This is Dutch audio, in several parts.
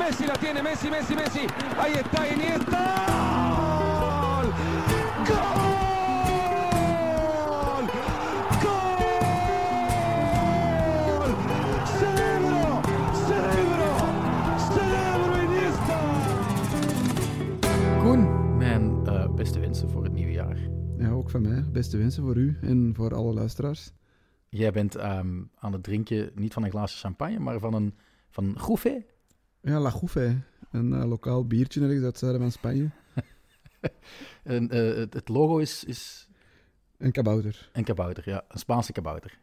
Messi la tiene, Messi, Messi, Messi. Ahí está Iniesta. ¡Gol! ¡Gol! ¡Cerebro! ¡Cerebro! ¡Cerebro Iniesta! Koen, mijn eh, beste wensen voor het nieuwe jaar. Ja, ook van mij. Beste wensen voor u en voor alle luisteraars. Jij bent ehm, aan het drinken niet van een glaasje champagne, maar van een, van een gouffé. Ja, La Gouffé, een eh, lokaal biertje ergens uit zuiden van Spanje. En, eh, het, het logo is, is Een kabouter. een kabouter, ja. Een Spaanse kabouter.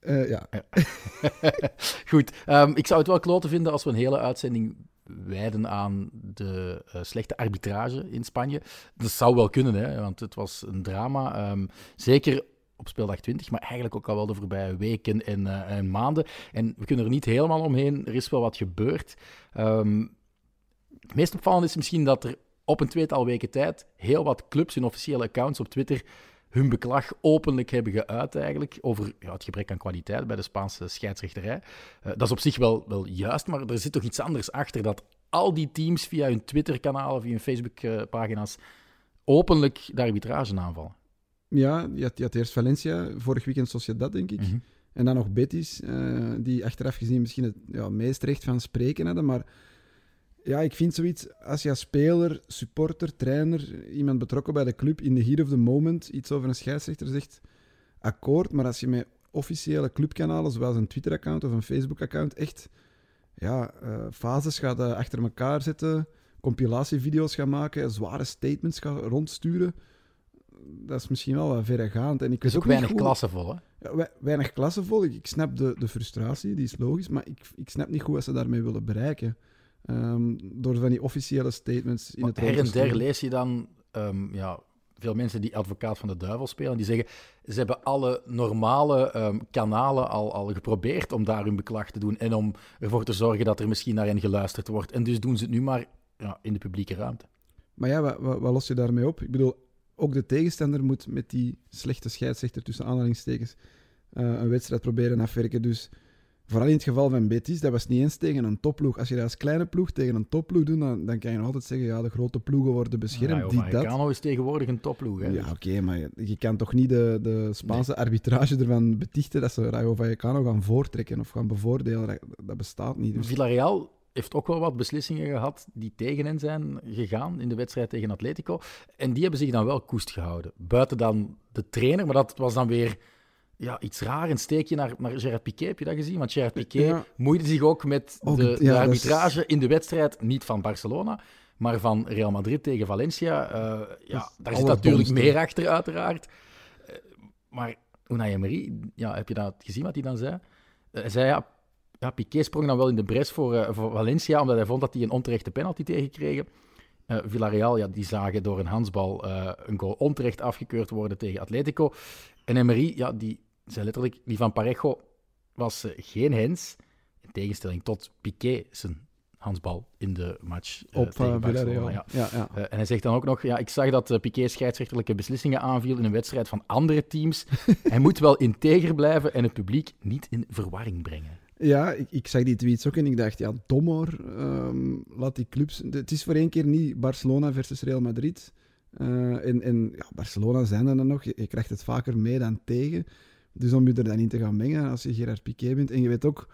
Eh, ja, Goed, ehm, ik zou het wel kloten vinden als we een hele uitzending wijden aan de slechte arbitrage in Spanje. Dat zou wel kunnen, hè, want het was een drama. ehm, zeker op speeldag 20, maar eigenlijk ook al wel de voorbije weken en, eh, en maanden. En we kunnen er niet helemaal omheen. Er is wel wat gebeurd. Ehm, het meest opvallend is misschien dat er op een tweetal weken tijd heel wat clubs hun officiële accounts op Twitter hun beklag openlijk hebben geuit eigenlijk over ja, het gebrek aan kwaliteit bij de Spaanse scheidsrechterij. Eh, dat is op zich wel, wel juist, maar er zit toch iets anders achter dat al die teams via hun Twitter-kanalen, via hun Facebook-pagina's openlijk de arbitrage aanvallen. Ja je, had, je had eerst Valencia, vorig weekend Sociedad, denk ik. Mhm. En dan nog Betis, eh, die achteraf gezien misschien het ja, meest recht van spreken hadden. Maar ja, ik vind zoiets, als je als speler, supporter, trainer, iemand betrokken bij de club in de heat of the moment iets over een scheidsrechter zegt, akkoord. Maar als je met officiële clubkanalen, zoals een Twitter-account of een Facebook-account, echt ja, eh, fases gaat eh, achter elkaar zetten, compilatievideo's gaat maken, zware statements gaat rondsturen, dat is misschien wel wat verregaand. En ik Het is ook weinig klassevol, hè? ja, weinig klassevol. Ik, ik snap de, de frustratie, die is logisch, maar ik, ik snap niet goed wat ze daarmee willen bereiken. Ehm, door van die officiële statements in Maar het her en der lees je dan ehm, ja, veel mensen die advocaat van de duivel spelen, die zeggen ze hebben alle normale ehm, kanalen al, al geprobeerd om daar hun beklag te doen en om ervoor te zorgen dat er misschien naar hen geluisterd wordt. En dus doen ze het nu maar ja, in de publieke ruimte. Maar ja, wat, wat, wat los je daarmee op? Ik bedoel, ook de tegenstander moet met die slechte scheidsrechter tussen aanhalingstekens eh, een wedstrijd proberen afwerken. Dus vooral in het geval van Betis, dat was niet eens tegen een topploeg. Als je dat als kleine ploeg tegen een topploeg doet, dan, dan kan je nog altijd zeggen, ja, de grote ploegen worden beschermd, ja, die, dat. Vallecano is tegenwoordig een topploeg. Hè? Ja, oké, maar je, je kan toch niet de, de Spaanse arbitrage ervan betichten dat ze Rayo Vallecano gaan voortrekken of gaan bevoordelen. Dat, dat bestaat niet. Dus, Villarreal heeft ook wel wat beslissingen gehad die tegen hen zijn gegaan in de wedstrijd tegen Atletico. En die hebben zich dan wel koest gehouden. Buiten dan de trainer, maar dat was dan weer ja, iets raar. Een steekje naar, naar Gerard Piqué, heb je dat gezien? Want Gerard Piqué Ja. moeide zich ook met Ook, de, ja, de dat is- arbitrage in de wedstrijd, niet van Barcelona, maar van Real Madrid tegen Valencia. Eh, ja, daar zit natuurlijk meer achter, uiteraard. Eh, maar Unai Emery, ja, heb je dat gezien wat hij dan zei? Eh, Hij zei, ja, ja, Piqué sprong dan wel in de bres voor, eh, voor Valencia, omdat hij vond dat hij een onterechte penalty tegenkregen. Eh Villarreal, ja, die zagen door een handsbal eh, een goal onterecht afgekeurd worden tegen Atletico. En Emery, ja, die zei letterlijk, die van Parejo was geen hens, in tegenstelling tot Piqué zijn handsbal in de match op tegen uh. Villarreal. Ja. Ja. Ja, en hij zegt dan ook nog, ja, ik zag dat eh, Piqué scheidsrechterlijke beslissingen aanviel in een wedstrijd van andere teams. hij moet wel integer blijven en het publiek niet in verwarring brengen. Ja, ik, ik zag die tweets ook en ik dacht, ja, dom hoor. Ehm, laat die clubs... Het is voor één keer niet Barcelona versus Real Madrid. Eh, en en ja, Barcelona zijn er dan nog. Je, je krijgt het vaker mee dan tegen. Dus om je er dan in te gaan mengen als je Gerard Piqué bent. En je weet ook...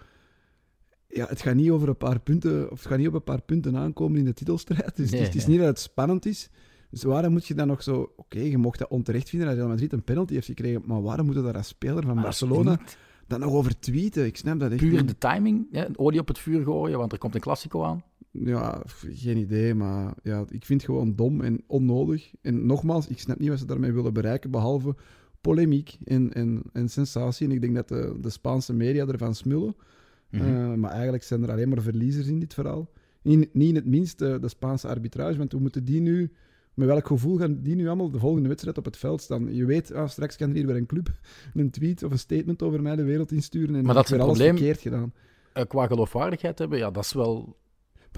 Ja, het gaat niet over een paar punten... Of het gaat niet op een paar punten aankomen in de titelstrijd. Dus het, is, het is Nee, niet dat het spannend is. Dus waarom moet je dan nog zo... Oké, je mocht dat onterecht vinden dat Real Madrid een penalty heeft gekregen. Maar waarom moet je daar als speler van Maar Barcelona niet dan nog over tweeten? Ik snap dat echt Puur de timing, ja, een olie op het vuur gooien, want er komt een Classico aan. Ja, geen idee, maar ja, ik vind het gewoon dom en onnodig. En nogmaals, ik snap niet wat ze daarmee willen bereiken, behalve polemiek en, en, en sensatie. En ik denk dat de, de Spaanse media ervan smullen. Mhm. Eh, maar eigenlijk zijn er alleen maar verliezers in dit verhaal. Niet, niet in het minst de, de Spaanse arbitrage, want hoe moeten die nu... Met welk gevoel gaan die nu allemaal de volgende wedstrijd op het veld staan? Je weet, ah, straks kan er hier weer een club een tweet of een statement over mij de wereld insturen en Maar dat weer alles probleem. verkeerd gedaan. Eh, qua geloofwaardigheid hebben, ja, dat is wel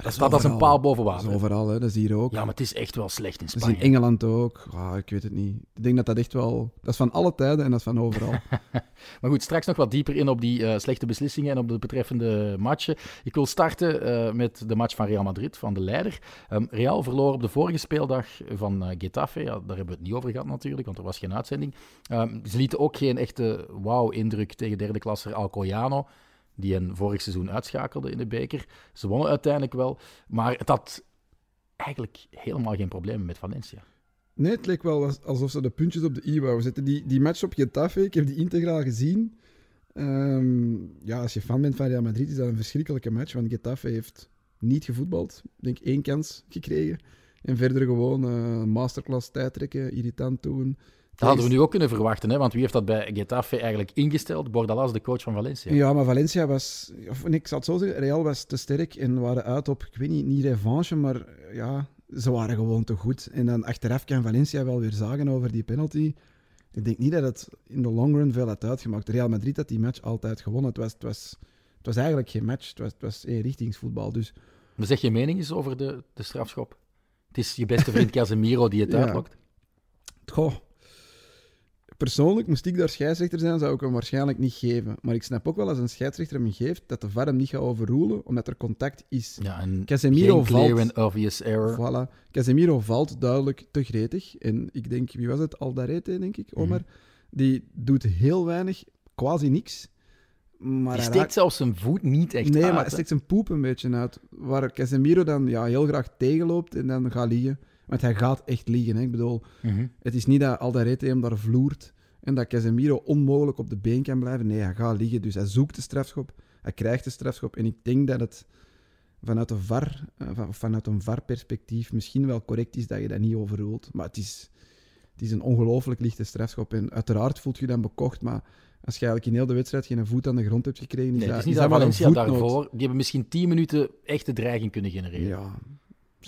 dat staat als een paal boven Dat is water. overal, hè. dat is hier ook. Ja, maar het is echt wel slecht in dat is Spanje. in Engeland ook. Ah, ik weet het niet. Ik denk dat dat echt wel... Dat is van alle tijden en dat is van overal. Maar goed, straks nog wat dieper in op die eh, slechte beslissingen en op de betreffende matchen. Ik wil starten eh, met de match van Real Madrid, van de leider. Ehm, Real verloor op de vorige speeldag van eh, Getafe. Ja, daar hebben we het niet over gehad natuurlijk, want er was geen uitzending. Ehm, ze lieten ook geen echte wauw-indruk tegen derde klasser Alcoyano, die hen vorig seizoen uitschakelde in de beker. Ze wonnen uiteindelijk wel, maar het had eigenlijk helemaal geen problemen met Valencia. Nee, het leek wel als- alsof ze de puntjes op de i wouden zetten. Die, die match op Getafe, ik heb die integraal gezien. Ehm, ja, als je fan bent van Real Madrid, is dat een verschrikkelijke match. Want Getafe heeft niet gevoetbald. Ik denk één kans gekregen. En verder gewoon eh, masterclass tijdrekken, irritant doen. Dat hadden we nu ook kunnen verwachten, hè? want wie heeft dat bij Getafe eigenlijk ingesteld? Bordalas, de coach van Valencia. Ja, maar Valencia was... Of, nee, ik zal het zo zeggen, Real was te sterk en waren uit op, ik weet niet, niet revanche, maar ja, ze waren gewoon te goed. En dan achteraf kan Valencia wel weer zagen over die penalty. Ik denk niet dat het in de long run veel had uitgemaakt. Real Madrid had die match altijd gewonnen. Het was, het was, het was eigenlijk geen match, het was, het was eenrichtingsvoetbal. Dus Maar zeg je mening eens over de, de strafschop? Het is je beste vriend Casemiro die het Ja. uitlokt. Goh. Persoonlijk, moest ik daar scheidsrechter zijn, zou ik hem waarschijnlijk niet geven. Maar ik snap ook wel als een scheidsrechter hem geeft, dat de VAR hem niet gaat overroelen, omdat er contact is. Ja, en Casemiro clear valt. and obvious error. Voilà. Casemiro valt duidelijk te gretig. En ik denk, wie was het? Aldarete, denk ik, Omar. Die doet heel weinig, quasi niks. Maar Die hij steekt raakt- zelfs zijn voet niet echt Nee, uit. maar hij steekt zijn poep een beetje uit. Waar Casemiro dan ja, heel graag tegenloopt en dan gaat liggen. Want hij gaat echt liggen. Hè. Ik bedoel, Mhm. het is niet dat Aldarete hem daar vloert en dat Casemiro onmogelijk op de been kan blijven. Nee, hij gaat liggen. Dus hij zoekt de strafschop. Hij krijgt de strafschop. En ik denk dat het vanuit een VAR, eh, van- vanuit een VAR-perspectief misschien wel correct is dat je dat niet overroelt. Maar het is, het is een ongelooflijk lichte strafschop. En uiteraard voelt je dan bekocht, maar als je eigenlijk in heel de wedstrijd geen voet aan de grond hebt gekregen, is Nee, het is niet dat dat Valencia daarvoor... Die hebben misschien 10 minuten echte dreiging kunnen genereren. Ja.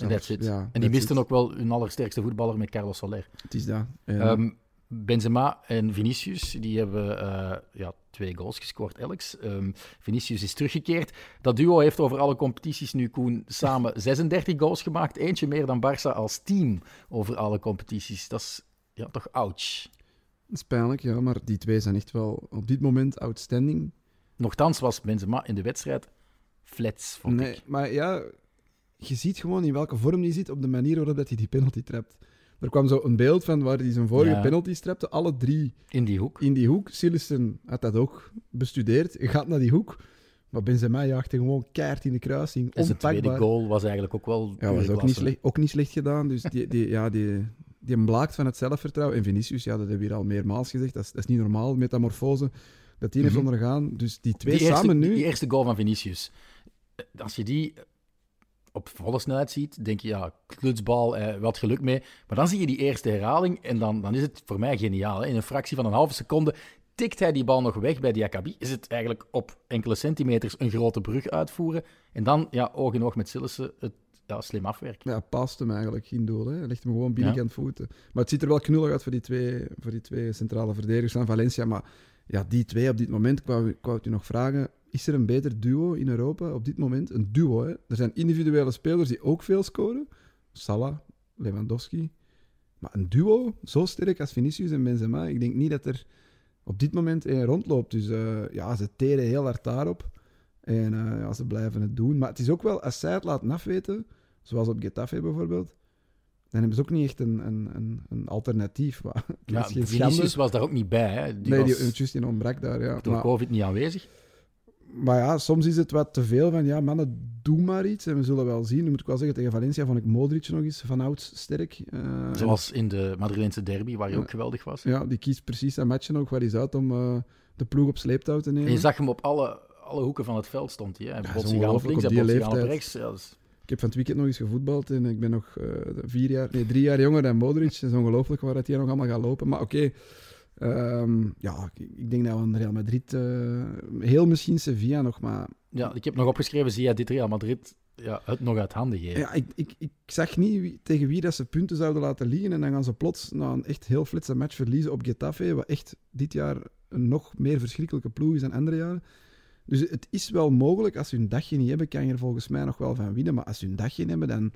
En that's it. Ja, en die misten it. ook wel hun allersterkste voetballer met Carlos Soler. Het is dat. Ja. Ehm, Benzema en Vinicius, die hebben eh, ja, twee goals gescoord, Alex. Ehm, Vinicius is teruggekeerd. Dat duo heeft over alle competities nu, Koen, samen 36 goals gemaakt. Eentje meer dan Barça als team over alle competities. Dat is ja, toch ouch. Dat is pijnlijk, ja, maar die twee zijn echt wel op dit moment outstanding. Nochtans was Benzema in de wedstrijd flats, vond Nee, ik. maar ja, je ziet gewoon in welke vorm die zit op de manier waarop dat hij die penalty trapt. Er kwam zo een beeld van waar hij zijn vorige Ja. penalty trapte, alle drie In die hoek. in die hoek. Sillissen had dat ook bestudeerd, gaat naar die hoek. Maar Benzema jaagde gewoon keihard in de kruising, En zijn tweede goal was eigenlijk ook wel Ja, was ook niet, slecht, ook niet slecht gedaan. Dus die, die, ja, die, die blaakt van het zelfvertrouwen. En Vinicius, ja, dat hebben we hier al meermaals gezegd, dat is, dat is niet normaal, metamorfose, dat die heeft Mhm. ondergaan. Dus die twee die eerste, samen nu... Die eerste goal van Vinicius. Eh, Als je die op volle snelheid ziet, denk je, ja, klutsbal, eh, wat geluk mee. Maar dan zie je die eerste herhaling en dan, dan is het voor mij geniaal. Hè? In een fractie van een halve seconde tikt hij die bal nog weg bij Diakabi. Is het eigenlijk op enkele centimeters een grote brug uitvoeren. En dan, ja, oog in oog met Sillissen, het ja, slim afwerken. Ja, past hem eigenlijk in doel. Hè. Hij legt hem gewoon binnenkant Ja. voeten. Maar het ziet er wel knullig uit voor die twee, voor die twee centrale verdedigers van Valencia. Maar ja, die twee op dit moment, ik wou, ik wou het u nog vragen, is er een beter duo in Europa op dit moment? Een duo, hè? Er zijn individuele spelers die ook veel scoren. Salah, Lewandowski. Maar een duo, zo sterk als Vinicius en Benzema, ik denk niet dat er op dit moment één rondloopt. Dus eh, ja, ze teren heel hard daarop. En eh, ja, ze blijven het doen. Maar het is ook wel, als zij het laten afweten, zoals op Getafe bijvoorbeeld, dan hebben ze ook niet echt een, een, een, een alternatief. Ja, geen Vinicius was daar ook niet bij. Hè? Die nee, was die, Justin ontbrak daar, ja. door Maar, COVID niet aanwezig. Maar ja, soms is het wat te veel van, ja, mannen, doe maar iets. En we zullen wel zien. Nu moet ik wel zeggen, tegen Valencia vond ik Modric nog eens van ouds sterk. Eh, Zoals in de Madrileense derby, waar hij Ja. ook geweldig was. Ja, die kiest precies zijn matchen ook waar hij uit om eh, de ploeg op sleeptouw te nemen. En je zag hem op alle, alle hoeken van het veld stond hij. Hè. Hij Ja, dat zich aan op links, hij op rechts. Ja, dat is- Ik heb van het weekend nog eens gevoetbald en ik ben nog eh, vier jaar, nee, drie jaar jonger dan Modric. Het is ongelooflijk waar het hier nog allemaal gaat lopen. Maar oké, ehm, ja, ik- denk dat we een Real Madrid, eh, heel misschien Sevilla nog, maar ja, ik heb nog opgeschreven, zie jij dit Real Madrid ja, het nog uit handen geven. ja, ik, ik, ik zag niet wie- tegen wie dat ze punten zouden laten liggen en dan gaan ze plots na een echt heel flitse match verliezen op Getafe, wat echt dit jaar een nog meer verschrikkelijke ploeg is dan andere jaren. Dus het is wel mogelijk, als ze hun dagje niet hebben, kan je er volgens mij nog wel van winnen. Maar als ze hun dagje hebben, dan,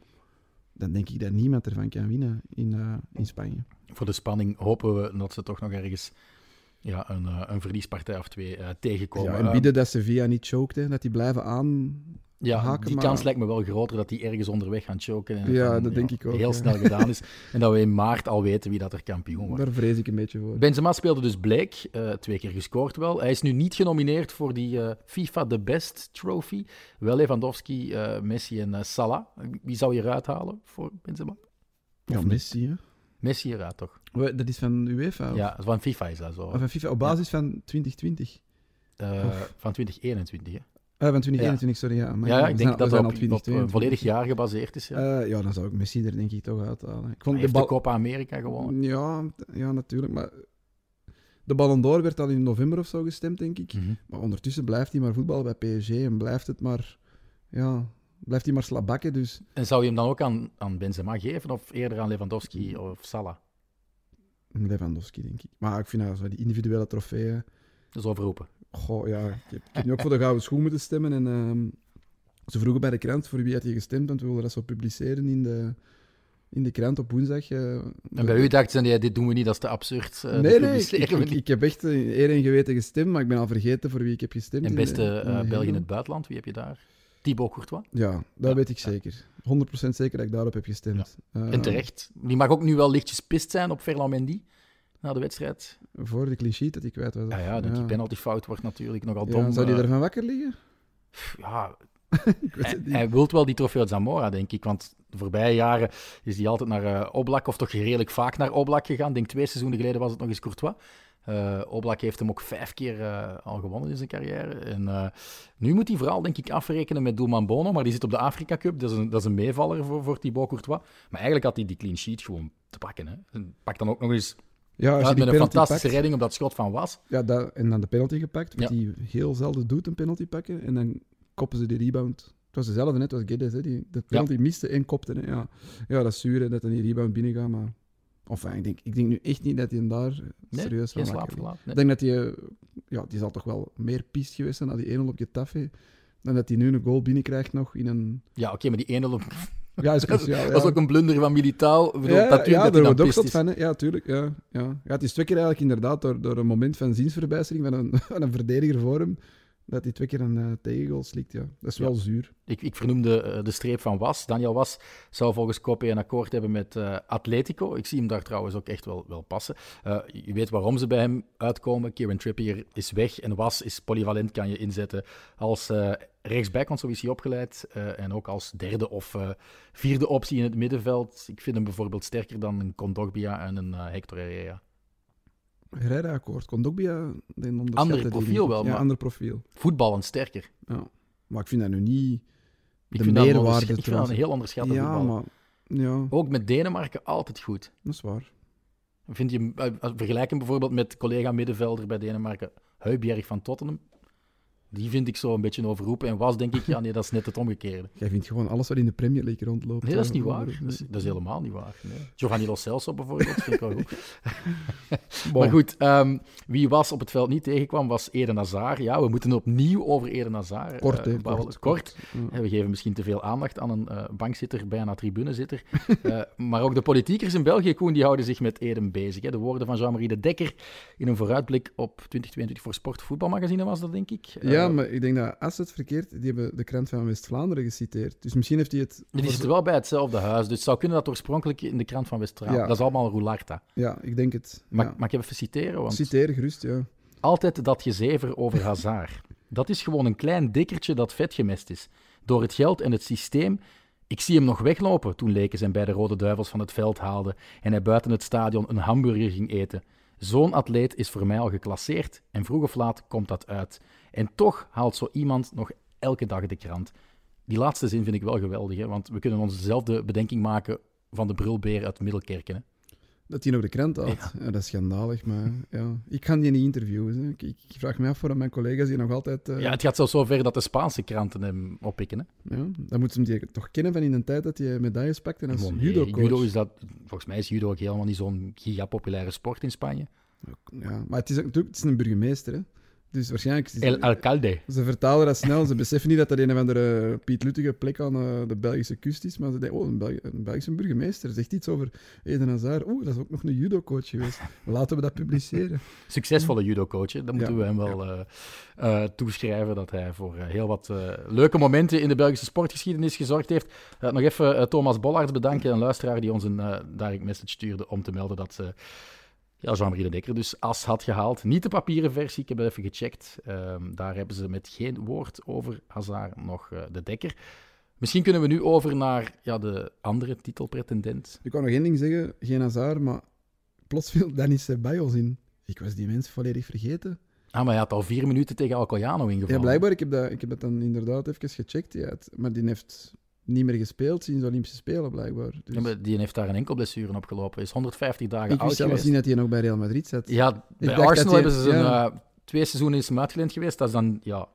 dan denk ik dat niemand ervan kan winnen in, eh, in Spanje. Voor de spanning hopen we dat ze toch nog ergens ja, een, eh, een verliespartij of twee eh, tegenkomen. Ja, en bidden dat Sevilla niet choked, hè, dat die blijven aan. Ja, haken, die maar- kans lijkt me wel groter dat die ergens onderweg gaan choken. En Ja, dan, dat denk ik ook, Heel ja. snel gedaan is. En dat we in maart al weten wie dat er kampioen wordt. Daar vrees ik een beetje voor. Benzema speelde dus bleek, eh, twee keer gescoord wel. Hij is nu niet genomineerd voor die eh, FIFA The Best Trophy. Wel Lewandowski, eh, Messi en eh, Salah. Wie zou je eruit halen voor Benzema? Ja, niet? Messi, hè. Messi eruit toch? Dat is van UEFA? Of, Ja, van FIFA is dat zo. of van FIFA? Op basis van 2020? Eh, of- van 2021, hè? Ah, van 2021, sorry. Ja, maar Ja, ja, ik denk dat dat op, op een 2022. volledig jaar gebaseerd is. Ja. Eh, ja, dan zou ik Messi er denk ik toch uithalen. Ik vond de de. Copa America gewonnen. Ja, ja, natuurlijk. Maar de Ballon d'Or werd al in november of zo gestemd, denk ik. Mhm. Maar ondertussen blijft hij maar voetballen bij PSG en blijft het maar... Ja, blijft hij maar slabakken. Dus En zou je hem dan ook aan, aan Benzema geven of eerder aan Lewandowski of Salah? Lewandowski, denk ik. Maar ik vind dat zo die individuele trofeeën... Dat is overroepen. Goh, ja. Ik heb, ik heb nu ook voor de Gouden Schoen moeten stemmen. En ehm, ze vroegen bij de krant voor wie had je gestemd, want we wilden dat zo publiceren in de, in de krant op woensdag. eh. En bij u dachten ze, nee, dit doen we niet, dat is te absurd. eh, nee, nee, ik, heb echt in eer en geweten gestemd, maar ik ben al vergeten voor wie ik heb gestemd. En beste in eh, België in het buitenland, wie heb je daar? Thibaut Courtois. Ja, dat Ja, weet ik ja. zeker. 100% zeker dat ik daarop heb gestemd. Eh, En terecht. Die mag ook nu wel lichtjes pist zijn op Ferland Mendy na de wedstrijd. Voor de clean sheet dat ik kwijt was. Ja, ja, dat die penaltyfout wordt natuurlijk nogal Ja, dom. zou die eh, ervan wakker liggen? ja, Ik weet hij, hij wilt wel die trofee uit Zamora, denk ik. Want de voorbije jaren is hij altijd naar eh, Oblak, of toch redelijk vaak naar Oblak gegaan. Ik denk twee seizoenen geleden was het nog eens Courtois. Eh Oblak heeft hem ook vijf keer al gewonnen in zijn carrière. En nu moet hij vooral, denk ik, afrekenen met Doelman Bono. Maar die zit op de Afrika Cup. Dat is een, dat is een meevaller voor, voor Thibaut Courtois. Maar eigenlijk had hij die clean sheet gewoon te pakken. Hè. En Pak dan ook nog eens Ja, als je die met een fantastische pakt, redding op dat schot van Was. ja, dat, en dan de penalty gepakt, wat Ja. hij heel zelden doet, een penalty pakken. En dan koppen ze die rebound. Het was dezelfde net als Geddes, hè, die de penalty miste en kopte. Hè. Ja. ja, dat is zuur hè, dat dan die rebound binnengaat, maar... Enfin, ik denk, ik denk nu echt niet dat hij hem daar Nee, serieus geen van verlaat. Nee. Ik denk dat hij... Ja, die zal toch wel meer pist geweest zijn na die 1-0 op Getafe. Dan dat hij nu een goal binnenkrijgt nog in een... Ja, oké, maar die 1-0 op- Ja, is dat cruciaal. was ja. ook een blunder van Militaal. Bedoel, ja, natuurlijk ja, dat daar wordt ook zot van. Hè. Ja, tuurlijk. Ja, ja. ja, het is twee keer eigenlijk inderdaad door, door een moment van ziensverbijstering van een, van een verdediger voor hem, dat hij twee keer een tegengoal slikt. Ja. Dat is wel zuur. Ik, ik vernoemde eh, de streep van Was. Daniel Was zou volgens Koppé een akkoord hebben met eh, Atletico. Ik zie hem daar trouwens ook echt wel, wel passen. Je weet waarom ze bij hem uitkomen. Kieran Trippier is weg en Was is polyvalent, kan je inzetten als rechtsback, want zo is hij opgeleid. en ook als derde of vierde optie in het middenveld. Ik vind hem bijvoorbeeld sterker dan een Kondogbia en een Hector Herrera. Herrera akkoord. Kondogbia, den onderschatte Ander profiel wel, Ja, maar- ander profiel. Voetballend sterker. Ja. Maar ik vind dat nu niet Ik de vind een meerwaarde. Ik vind dat een heel onderschatte Ja, voetballer. maar... Ja, Ook met Denemarken altijd goed. dat is waar. Vind je, eh, vergelijk hem bijvoorbeeld met collega middenvelder bij Denemarken, Huibjerg van Tottenham. Die vind ik zo een beetje overroepen. En was denk ik, ja nee, dat is net het omgekeerde. Jij vindt gewoon alles wat in de Premier League rondloopt. Nee, dat is eh, niet waar. Dat is, dat is helemaal niet waar. Nee. Giovanni Lo Celso bijvoorbeeld, vind ik wel goed. Bon. Maar goed, ehm, wie was op het veld niet tegenkwam, was Eden Hazard. Ja, we moeten opnieuw over Eden Hazard Kort, babbelen. kort. Eh, We geven misschien te veel aandacht aan een eh, bankzitter, bijna tribunezitter. Eh, maar ook de politiekers in België, Koen, die houden zich met Eden bezig. Hè. De woorden van Jean-Marie de Dekker in een vooruitblik op 2022 voor Sport Voetbalmagazine was dat, denk ik. Ja, Maar ik denk dat als het verkeerd, die hebben de krant van West-Vlaanderen geciteerd. Dus misschien heeft hij het. Die zitten wel bij hetzelfde huis, dus het zou kunnen dat oorspronkelijk in de krant van West-Vlaanderen... Ja. Dat is allemaal Roularta. Ja, ik denk het. Mag, ja. mag ik even citeren? Want... Citeer gerust, ja. Altijd dat gezever over Hazard. Dat is gewoon een klein dikkertje dat vet gemest is. Door het geld en het systeem. Ik zie hem nog weglopen toen Lekens hem bij de Rode Duivels van het veld haalde en hij buiten het stadion een hamburger ging eten. Zo'n atleet is voor mij al geclasseerd en vroeg of laat komt dat uit. En toch haalt zo iemand nog elke dag de krant. Die laatste zin vind ik wel geweldig, hè? want we kunnen ons dezelfde bedenking maken van de brulbeer uit Middelkerken. Hè? Dat hij nog de krant had. Ja. dat is schandalig, maar ja. Ik ga die niet interviewen. Hè. Ik, ik vraag me af waarom mijn collega's die nog altijd... eh, Ja, het gaat zelfs zo ver dat de Spaanse kranten hem oppikken. Hè? ja, dan moeten ze hem die toch kennen van in de tijd dat hij medailles pakte als Gewoon, nee, judo-coach. judo is dat, volgens mij is judo ook helemaal niet zo'n gigapopulaire sport in Spanje. Ja, maar het is, natuurlijk- het is een burgemeester, hè. Dus waarschijnlijk... El Alcalde. Ze vertalen dat snel. Ze beseffen niet dat dat een of andere Piet Luttige plek aan eh, de Belgische kust is. Maar ze denken, oh, een, Belgi- een Belgische burgemeester zegt iets over Eden Hazard. Oeh, dat is ook nog een judo-coach geweest. Laten we dat publiceren. Succesvolle judo-coach. Dat moeten Ja. we hem wel eh, eh, toeschrijven. Dat hij voor heel wat leuke momenten in de Belgische sportgeschiedenis gezorgd heeft. Nog even Thomas Bollaerts bedanken, een luisteraar die ons een direct message stuurde om te melden dat ze ja, Jean-Marie de Dekker dus as had gehaald. Niet de papieren versie, ik heb het even gecheckt. Ehm, daar hebben ze met geen woord over Hazard nog eh, de Dekker. Misschien kunnen we nu over naar ja, de andere titelpretendent. Ik kan nog één ding zeggen. Geen Hazard, maar plots viel Danny Ceballos in. Ik was die mens volledig vergeten. Ah, maar hij had al vier minuten tegen Alcoyano ingevallen. Ja, blijkbaar. Ik heb dat, ik heb dat dan inderdaad even gecheckt. Ja, maar die heeft niet meer gespeeld sinds de Olympische Spelen, blijkbaar. Dus Ja, maar die heeft daar een enkel blessure opgelopen. Is 150 dagen ik oud wist zelfs geweest. niet dat hij nog bij Real Madrid zat. Ja, bij Arsenal hebben ze zijn ja. eh, twee seizoenen is hem uitgeleend geweest. Dat is dan ja,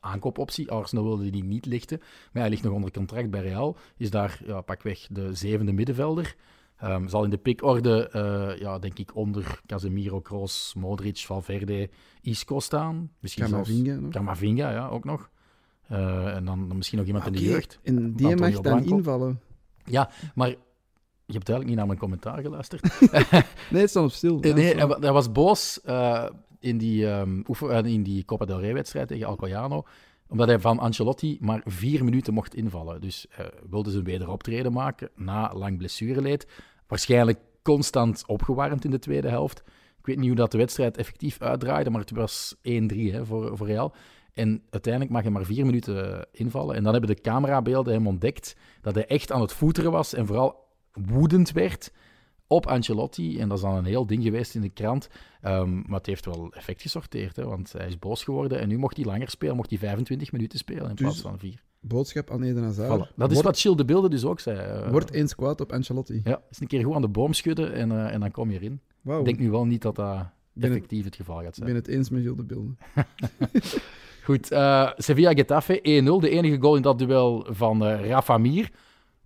aankoopoptie. Arsenal wilde die niet lichten. Maar hij ligt nog onder contract bij Real. Is daar ja, pakweg de zevende middenvelder. Ehm, zal in de pickorde, eh ja, denk ik, onder Casemiro, Kroos, Modric, Valverde, Isco staan. Misschien Camavinga zelfs. Camavinga, ja, ook nog. Eh, en dan, dan misschien nog iemand in de jeugd. En die mag dan Blanco. invallen. Ja, maar je hebt duidelijk niet naar mijn commentaar geluisterd. Nee, het staat op stil. Nee, Ja, nee sorry. hij, wa- hij was boos eh, in, die, ehm, oefen- eh, in die Copa del Rey-wedstrijd tegen Alcoyano, omdat hij van Ancelotti maar vier minuten mocht invallen. Dus wilde zijn wederoptreden maken na lang blessureleed. Waarschijnlijk constant opgewarmd in de tweede helft. Ik weet niet hoe dat de wedstrijd effectief uitdraaide, maar het was 1-3 hè, voor, voor Real. En uiteindelijk mag hij maar vier minuten invallen. En dan hebben de camerabeelden hem ontdekt dat hij echt aan het voeteren was en vooral woedend werd op Ancelotti. En dat is dan een heel ding geweest in de krant. Ehm, maar het heeft wel effect gesorteerd, hè, want hij is boos geworden. En nu mocht hij langer spelen, mocht hij 25 minuten spelen in Dus- plaats van vier. Boodschap aan Eden Hazard. Voilà. Dat is wat Gilles de Beelde dus ook zei. Wordt eens kwaad op Ancelotti. Ja, eens een keer goed aan de boom schudden en, eh, en dan kom je erin. Ik denk nu wel niet dat dat het- effectief het geval gaat Ik zijn. ben het eens met Gilles de Beelden. Goed, eh Sevilla-Getafe 1-0. De enige goal in dat duel van eh Rafa Mir.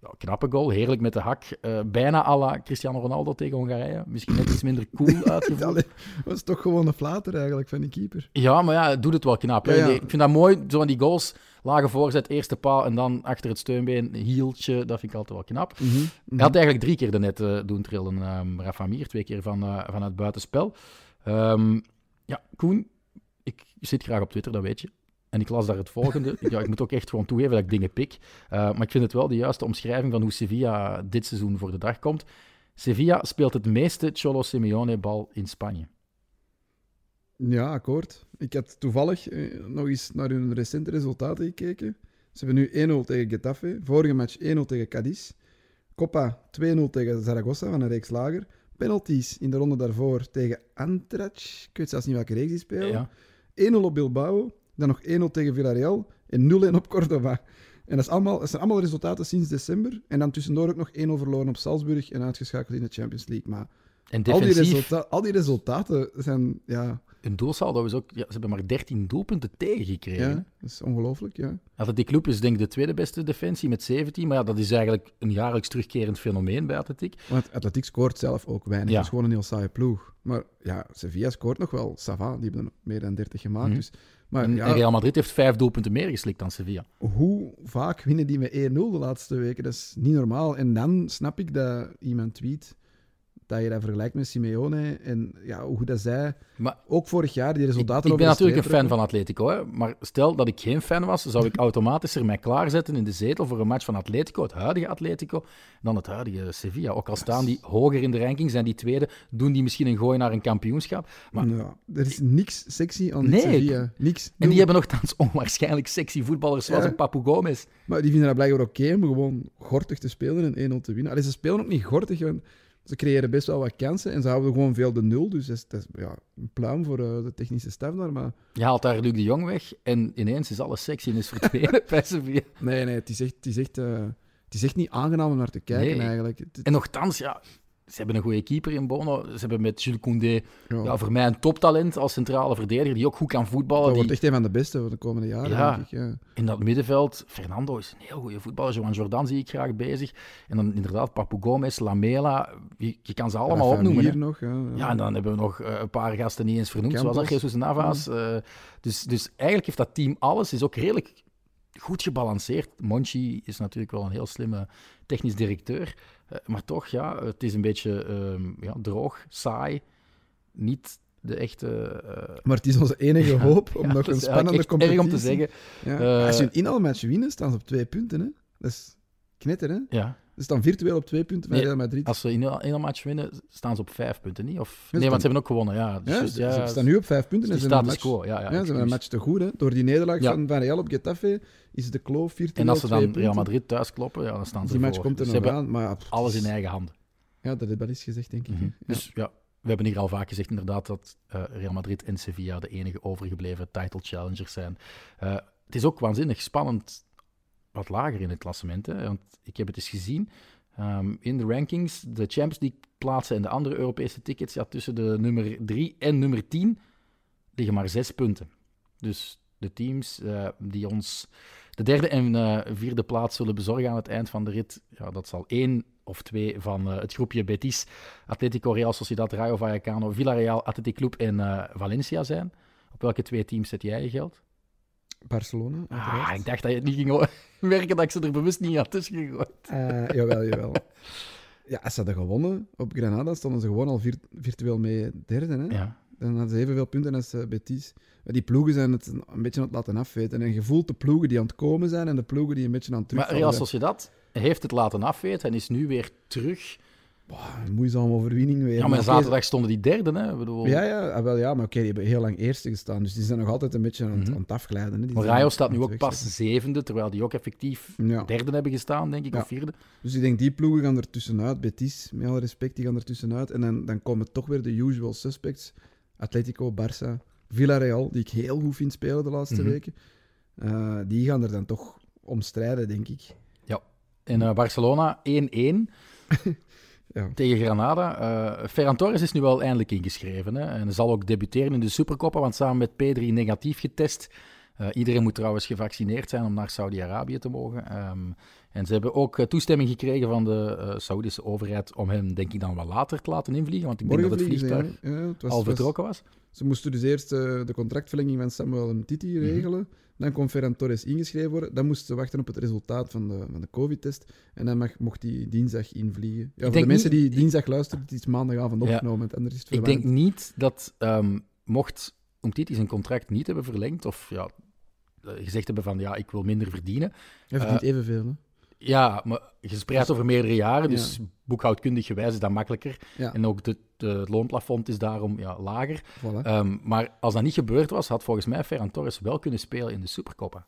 Ja, knappe goal, heerlijk met de hak. Eh, bijna à la Cristiano Ronaldo tegen Hongarije. Misschien net iets minder cool uitgevoerd. Dat was toch gewoon een flater eigenlijk van die keeper. Ja, maar ja, het doet het wel knap. hè. Ja, ja. Ik vind dat mooi, zo van die goals. Lage voorzet, eerste paal en dan achter het steunbeen, hieltje. Dat vind ik altijd wel knap. Mhm, mhm. Hij had eigenlijk drie keer de net doen trillen, ehm Rafa Mir. Twee keer van, eh, van het buitenspel. Ehm, ja, Koen, ik zit graag op Twitter, dat weet je. En ik las daar het volgende. ja, ik moet ook echt gewoon toegeven dat ik dingen pik. Eh, maar ik vind het wel de juiste omschrijving van hoe Sevilla dit seizoen voor de dag komt. Sevilla speelt het meeste Cholo Simeone-bal in Spanje. Ja, akkoord. Ik had toevallig eh, nog eens naar hun recente resultaten gekeken. Ze hebben nu 1-0 tegen Getafe. Vorige match 1-0 tegen Cadiz. Copa 2-0 tegen Zaragoza van een reeks lager. Penalties in de ronde daarvoor tegen Antrac. Ik weet zelfs niet welke reeks die spelen. Ja. 1-0 op Bilbao. Dan nog 1-0 tegen Villarreal. En 0-1 op Cordoba. En dat, is allemaal, dat zijn allemaal resultaten sinds december. En dan tussendoor ook nog 1-0 verloren op Salzburg en uitgeschakeld in de Champions League. Maar En al die, resulta- al die resultaten zijn... Ja, hun doelsaldo ook... Ja, ze hebben maar 13 doelpunten tegengekregen. ja dat is ongelooflijk, ja. Atletiek Club is denk ik de tweede beste defensie met 17. Maar ja, dat is eigenlijk een jaarlijks terugkerend fenomeen bij Atletiek. Want Atletiek scoort zelf ook weinig. Ja. Het is gewoon een heel saaie ploeg. Maar ja, Sevilla scoort nog wel. Sava, die hebben er meer dan 30 gemaakt. Mhm. Dus, maar En ja, Real Madrid heeft vijf doelpunten meer geslikt dan Sevilla. hoe vaak winnen die met 1-0 de laatste weken? Dat is niet normaal. En dan snap ik dat iemand tweet dat je dat vergelijkt met Simeone. En ja, hoe dat zij Maar ook vorig jaar die ik, resultaten ik over ben natuurlijk een fan van Atletico. Hè? Maar stel dat ik geen fan was, zou ik automatisch er mij klaarzetten in de zetel voor een match van Atletico, het huidige Atletico, dan het huidige Sevilla. Ook al staan die hoger in de ranking, zijn die tweede, doen die misschien een gooi naar een kampioenschap. Maar, Ja, er is niks sexy aan Nee, Sevilla. Niks. en die hebben nogthans onwaarschijnlijk sexy voetballers zoals Ja. een Papu Gomez. Maar die vinden dat blijkbaar oké om gewoon gortig te spelen en 1-0 te winnen. Allee, ze spelen ook niet gortig, want ze creëren best wel wat kansen en ze houden gewoon veel de nul. Dus dat is, dat is ja, een pluim voor eh, de technische staf daar. Maar Je haalt daar Luc de Jong weg en ineens is alles sexy en is verdwenen bij Sevilla. nee, nee, het is echt, het is echt, eh, het is echt niet aangenaam om naar te kijken Nee. eigenlijk. Het- En nogthans, ja, ze hebben een goede keeper in Bono. Ze hebben met Jules Koundé Ja. ja, voor mij een toptalent als centrale verdediger, die ook goed kan voetballen. dat Die, wordt echt een van de beste voor de komende jaren, Ja. denk ik. Ja. In dat middenveld, Fernando is een heel goede voetballer. Joan Jordan zie ik graag bezig. En dan inderdaad Papu Gomez, Lamela. Je, je kan ze allemaal opnoemen. Hè. nog, ja. Ja, en dan hebben we nog eh, een paar gasten niet eens vernoemd, zoals Campos. dat Jesus Navas. eh, dus, dus eigenlijk heeft dat team alles. Is ook redelijk goed gebalanceerd. Monchi is natuurlijk wel een heel slimme technisch directeur. Eh, maar toch, ja, het is een beetje ehm, ja, droog, saai. Niet de echte... eh, Maar het is onze enige ja, hoop om ja, nog een spannende competitie. erg om te zeggen. Ja. Eh, Als je een inhaalmatch winnen, staan ze op twee punten. Hè? Dat is knetter, hè? Ja, Ze staan virtueel op twee punten van Nee, Real Madrid. als ze in een, match winnen, staan ze op vijf punten, niet? Of, nee, want ze hebben ook gewonnen, ja. Dus, ja, ze, ja, ze staan nu op vijf punten. en ze hebben match, ja. ze hebben een match te goed. Hè? Door die nederlaag van, van Real op Getafe is de kloof virtueel En als ze dan punten. Real Madrid thuis kloppen, ja, dan staan ze Die match komt er Dus nog aan. Maar pff, alles in eigen handen. Ja, dat heeft wel eens gezegd, denk ik. Mhm. Dus ja, we hebben hier al vaak gezegd inderdaad dat eh, Real Madrid en Sevilla de enige overgebleven title challengers zijn. Eh, het is ook waanzinnig spannend wat lager in het klassement. Hè? Want ik heb het eens gezien. Ehm, in de rankings, de Champions League plaatsen en de andere Europese tickets, ja, tussen de nummer 3 en nummer 10 liggen maar zes punten. Dus de teams eh, die ons de derde en eh, vierde plaats zullen bezorgen aan het eind van de rit, ja, dat zal één of twee van eh, het groepje Betis, Atletico, Real Sociedad, Rayo Vallecano, Villarreal, Athletic Club en Valencia zijn. Op welke twee teams zet jij je geld? Barcelona, Ah, ik dacht dat je het niet ging ho- werken, dat ik ze er bewust niet had tussen gegooid. Eh, jawel, jawel. Ja, als ze hadden gewonnen op Granada, stonden ze gewoon al vir- virtueel mee derde. Hè? Ja. Dan hadden ze evenveel punten als eh, Betis. Maar die ploegen zijn het een beetje aan het laten afweten. En je voelt de ploegen die aan het komen zijn en de ploegen die een beetje aan het Maar terugvallen Real zijn. Sociedad heeft het laten afweten en is nu weer terug. Boah, een moeizame overwinning weer. Ja, maar zaterdag stonden die derde, hè? Bedoel, Ja, ja, ah, wel, ja maar oké, die hebben heel lang eerste gestaan. Dus die zijn nog altijd een beetje aan, het- Mhm. aan het afglijden. Hè. Die Maar Rayo staat nu ook pas zevende, terwijl die ook effectief Ja. derde hebben gestaan, denk ik, Ja. of vierde. Dus ik denk, die ploegen gaan er tussenuit. Betis, met alle respect, die gaan er tussenuit. En dan, dan komen toch weer de usual suspects. Atletico, Barça, Villarreal, die ik heel goed vind spelen de laatste Mhm. weken. Eh, die gaan er dan toch om strijden, denk ik. En eh, Barcelona 1-1 Ja. tegen Granada. Eh Ferran Torres is nu wel eindelijk ingeschreven. Hè? En zal ook debuteren in de Supercoppa, want samen met P3 negatief getest. Eh, iedereen moet trouwens gevaccineerd zijn om naar Saudi-Arabië te mogen. Ehm, en ze hebben ook eh, toestemming gekregen van de eh Saoedische overheid om hem, denk ik, dan wel later te laten invliegen. Want ik denk dat het vliegtuig ja. Ja, het was- al vertrokken was. Ze moesten dus eerst eh, de contractverlenging van Samuel Mtiti Mhm. regelen. Dan kon Ferran Torres ingeschreven worden. Dan moesten ze wachten op het resultaat van de, van de COVID-test. En dan mag, mocht hij dinsdag invliegen. Ja, voor de mensen niet- die dinsdag luisteren, het is maandagavond Ja. opgenomen. want Anders is het Ik denk niet dat, ehm, mocht Umtiti zijn contract niet hebben verlengd, of ja, eh, gezegd hebben van ja, ik wil minder verdienen. Hij verdient evenveel. Hè? Ja, maar gespreid over meerdere jaren, dus boekhoudkundig gewijs is dat makkelijker. Ja, En ook de, de, het loonplafond is daarom ja, lager. voilà. Ehm, maar als dat niet gebeurd was, had volgens mij Ferran Torres wel kunnen spelen in de Supercoppa.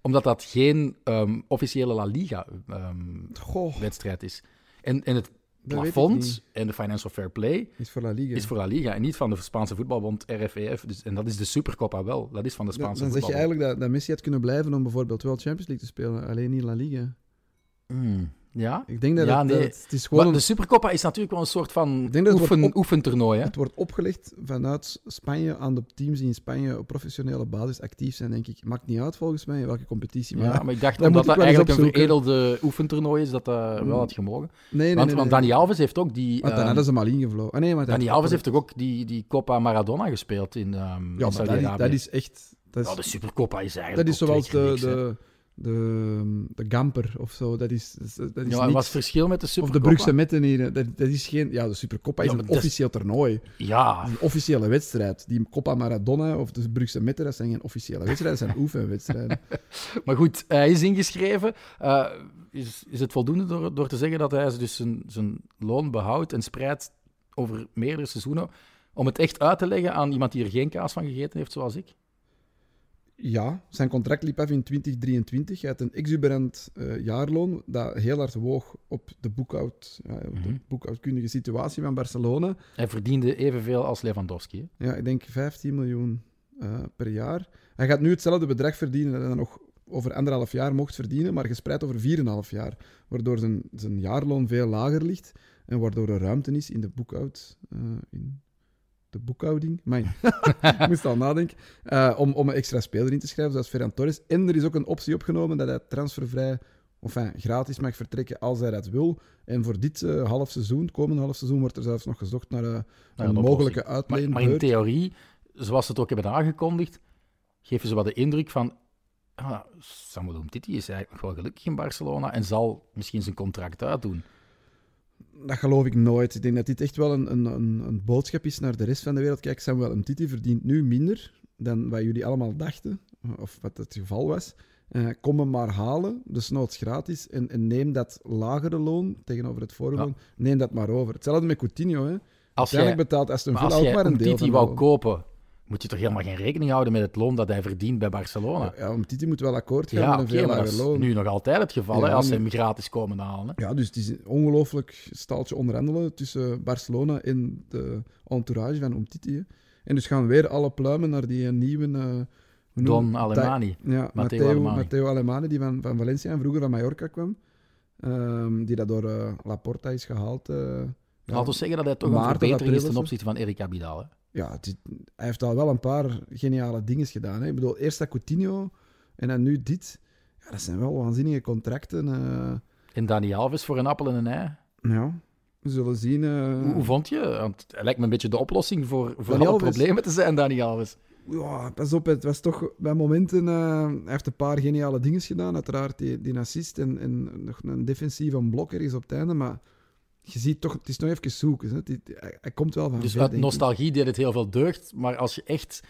Omdat dat geen ehm, officiële La Liga-wedstrijd Goh, is. En, en het dat plafond en de financial fair play Is voor La Liga. is voor La Liga en niet van de Spaanse voetbalbond RFEF. Dus, en dat is de Supercoppa wel. Dat is van de Spaanse dan zeg je voetbalbond. eigenlijk dat, dat Messi had kunnen blijven om bijvoorbeeld wel Champions League te spelen. Alleen niet La Liga. Hmm, ja. Ik denk dat, Ja, het, nee. dat- het is gewoon... Maar de Supercoppa is natuurlijk wel een soort van Ik denk dat het oefen, wordt op- oefentoernooi. Hè? Het wordt opgelegd vanuit Spanje aan de teams die in Spanje op professionele basis actief zijn, denk ik. Maakt niet uit volgens mij in welke competitie. Maar Ja, maar ik dacht dat omdat dat eigenlijk een veredelde oefentoernooi is, dat dat wel Mm. had gemogen. nee, nee, want, nee, want. Dani Alves heeft ook die... Want dan ehm, hadden ze maar ingevlogen. Ah, nee, maar Dani Alves heeft toch ook die, die Copa Maradona gespeeld in, ehm Ja, in dat is, Saudi-Arabië? dat is echt... Dat is, Ja, de Supercoppa is eigenlijk dat is zoals de. De, de, Gamper of zo. Dat is, dat is, dat is Ja, niks. wat is het verschil met de Of Supercoppa? de Brugse Metten hier. Dat, dat is geen... Ja, de Supercoppa is een is- officieel toernooi. Ja, een officiële wedstrijd. Die Copa Maradona of de Brugse Metten, dat zijn geen officiële wedstrijden, dat zijn oefenwedstrijden. maar goed, hij is ingeschreven. Eh, is, is het voldoende door, door te zeggen dat hij dus zijn, zijn loon behoudt en spreidt over meerdere seizoenen, om het echt uit te leggen aan iemand die er geen kaas van gegeten heeft, zoals ik? Ja, zijn contract liep af in 2023. Hij had een exuberant eh, jaarloon dat heel hard woog op de, boekhoud, ja, op de Mhm. boekhoudkundige situatie van Barcelona. Hij verdiende evenveel als Lewandowski. hè? Ja, ik denk 15 miljoen eh, per jaar. Hij gaat nu hetzelfde bedrag verdienen dat hij nog over anderhalf jaar mocht verdienen, maar gespreid over 4,5 jaar. Waardoor zijn, zijn jaarloon veel lager ligt. En waardoor er ruimte is in de boekhoud... eh, in de boekhouding? Mijn. ik moest al nadenken. eh, om, om een extra speler in te schrijven, zoals Ferran Torres. En er is ook een optie opgenomen dat hij transfervrij... Of enfin, gratis mag vertrekken als hij dat wil. En voor dit eh, half seizoen, het komende half seizoen, wordt er zelfs nog gezocht naar, eh, Naar een, mogelijke Maar, uitleenbeurt. maar in theorie, zoals ze het ook hebben aangekondigd, geven ze wat de indruk van. Ah, Samuel Umtiti is eigenlijk nog wel gelukkig in Barcelona en zal misschien zijn contract uitdoen. Dat geloof ik nooit. Ik denk dat dit echt wel een, een, een, een boodschap is naar de rest van de wereld. Kijk, Samuel Umtiti verdient nu minder dan wat jullie allemaal dachten, of wat het geval was. Eh, kom hem maar halen, dus noods gratis, en, en neem dat lagere loon tegenover het vorige Ja. loon, neem dat maar over. Hetzelfde met Coutinho. Hè. Als Uiteindelijk jij, betaalt Aston Villa ook maar een deel van wou loon. kopen, moet je toch helemaal geen rekening houden met het loon dat hij verdient bij Barcelona. Ja, Umtiti moet wel akkoord gaan Ja, met een veel maar dat lager is loon. nu nog altijd het geval, Ja, hè, als ze hem gratis komen halen. Hè. Ja, dus het is een ongelooflijk staaltje onderhandelen tussen Barcelona en de entourage van Umtiti. hè. En dus gaan weer alle pluimen naar die nieuwe... eh, Don Alemani. Ja, Matteo Alemani. Matteo Alemani, die van, van Valencia en vroeger van Mallorca kwam. Ehm, die dat door eh, Laporta is gehaald. eh, ja. Laten we zeggen dat hij toch een verbetering is ten opzichte van Erik Abidal. Hè. Ja, het hij heeft al wel een paar geniale dingen gedaan. Hè. Ik bedoel, eerst dat Coutinho en dan nu dit. Ja, dat zijn wel waanzinnige contracten. eh. En Dani Alves voor een appel en een ei. ja, we zullen zien. eh. Hoe, hoe vond je? Want hij lijkt me een beetje de oplossing voor, voor alle Alves. problemen te zijn, Dani Alves. Ja, pas op, het was toch bij momenten. eh, hij heeft een paar geniale dingen gedaan. Uiteraard die, die assist en, en nog een defensieve blok ergens op het einde. Maar je ziet toch, het is nog even zoeken. Hè. Het hij, hij komt wel van Dus ver, uit denk ik. nostalgie deed het heel veel deugd. Maar als je echt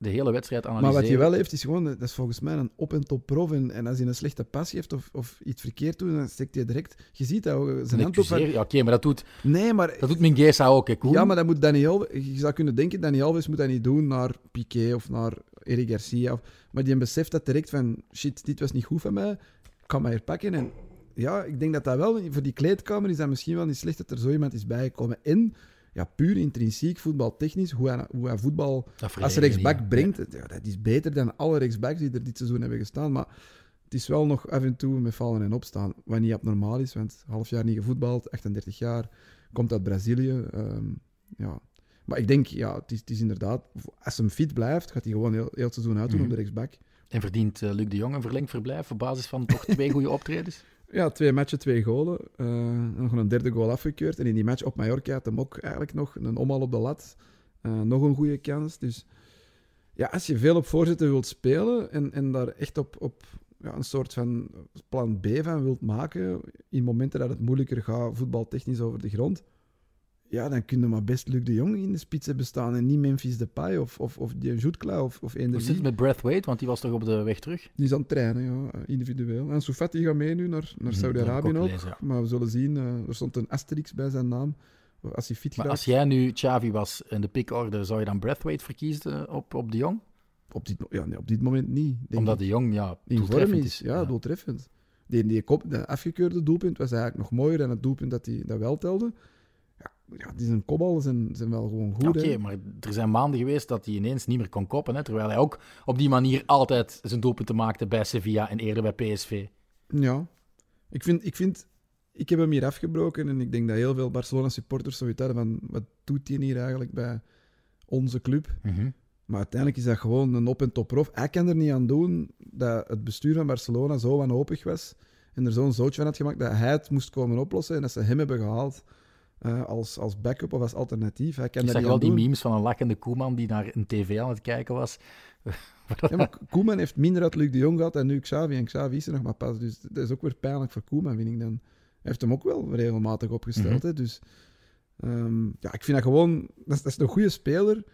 de hele wedstrijd Maar analyseert... wat hij wel heeft, is gewoon, dat is volgens mij een op- en top prof. En, en als hij een slechte pas geeft of, of iets verkeerd doet, dan steekt hij direct. Je ziet dat ook, zijn hand op. Ja, oké, maar dat doet, Nee, maar dat doet Mingueza ook, hè, Koen? Ja, maar dat moet Dani Alves... Je zou kunnen denken, Dani Alves moet dat niet doen naar Piqué of naar Eric Garcia. Of, maar die beseft dat direct van... Shit, dit was niet goed van mij. Ik kan mij herpakken. En ja, ik denk dat dat wel... Voor die kleedkamer is dat misschien wel niet slecht dat er zo iemand is bijgekomen. En ja, puur intrinsiek, voetbaltechnisch, hoe hij, hoe hij voetbal als rechtsback niet, brengt... Ja, dat is beter dan alle rechtsbacks die er dit seizoen hebben gestaan. Maar het is wel nog af en toe met vallen en opstaan. Wat niet abnormaal is, want half jaar niet gevoetbald, 38 jaar, komt uit Brazilië. ehm, ja. Maar ik denk, ja, het is, het is inderdaad... Als hem fit blijft, gaat hij gewoon heel, heel het seizoen uitdoen Mhm. op de rechtsback. En verdient eh, Luc de Jong een verlengd verblijf op basis van toch twee goede optredens? Ja, twee matchen, twee golen. Eh, nog een derde goal afgekeurd. En in die match op Mallorca had hem ook eigenlijk nog een omhaal op de lat. Eh, nog een goede kans. Dus ja, als je veel op voorzetten wilt spelen en, en daar echt op, op ja, een soort van plan B van wilt maken, in momenten dat het moeilijker gaat, voetbaltechnisch over de grond, ja, dan kun je maar best Luc de Jong in de spits hebben staan en niet Memphis Depay of, of, of die Jutkla of, of eender Hoe zit het met Breathwaite? Want die was toch op de weg terug? Die is aan het trainen, ja, individueel. En Soufati gaat mee nu naar, naar Mhm, Saudi-Arabië ook. Maar we zullen zien, eh, er stond een asterix bij zijn naam. Als hij fit Maar als jij nu Xavi was in de pickorde, zou je dan Breathwaite verkiezen op, op de Jong? Op, dit, ja, nee, op dit moment niet. Denk Omdat de Jong, ja, in vorm is. Ja, doeltreffend. Die, die kop, de afgekeurde doelpunt was eigenlijk nog mooier dan het doelpunt dat hij dat wel telde. Ja, die zijn kopballen zijn, zijn wel gewoon goed. Oké, maar er zijn maanden geweest dat hij ineens niet meer kon koppen. Hè, terwijl hij ook op die manier altijd zijn doelpunten maakte bij Sevilla en eerder bij PSV. Ja. Ik vind, ik vind... Ik heb hem hier afgebroken en ik denk dat heel veel Barcelona-supporters zoiets hadden van... Wat doet hij hier eigenlijk bij onze club? Maar uiteindelijk is dat gewoon een op- en top prof. Hij kan er niet aan doen dat het bestuur van Barcelona zo wanhopig was en er zo'n zootje van had gemaakt dat hij het moest komen oplossen en dat ze hem hebben gehaald eh, als, als backup of als alternatief. Kan Ik dat zag wel aan die doen. memes van een lachende Koeman die naar een tv aan het kijken was. Ja, maar Koeman heeft minder uit Luc de Jong gehad dan nu Xavi. En Xavi is er nog maar pas. Dus dat is ook weer pijnlijk voor Koeman, vind ik dan. Hij heeft hem ook wel regelmatig opgesteld. Mhm. hè, dus ehm, ja, ik vind dat gewoon... Dat is, dat is een goede speler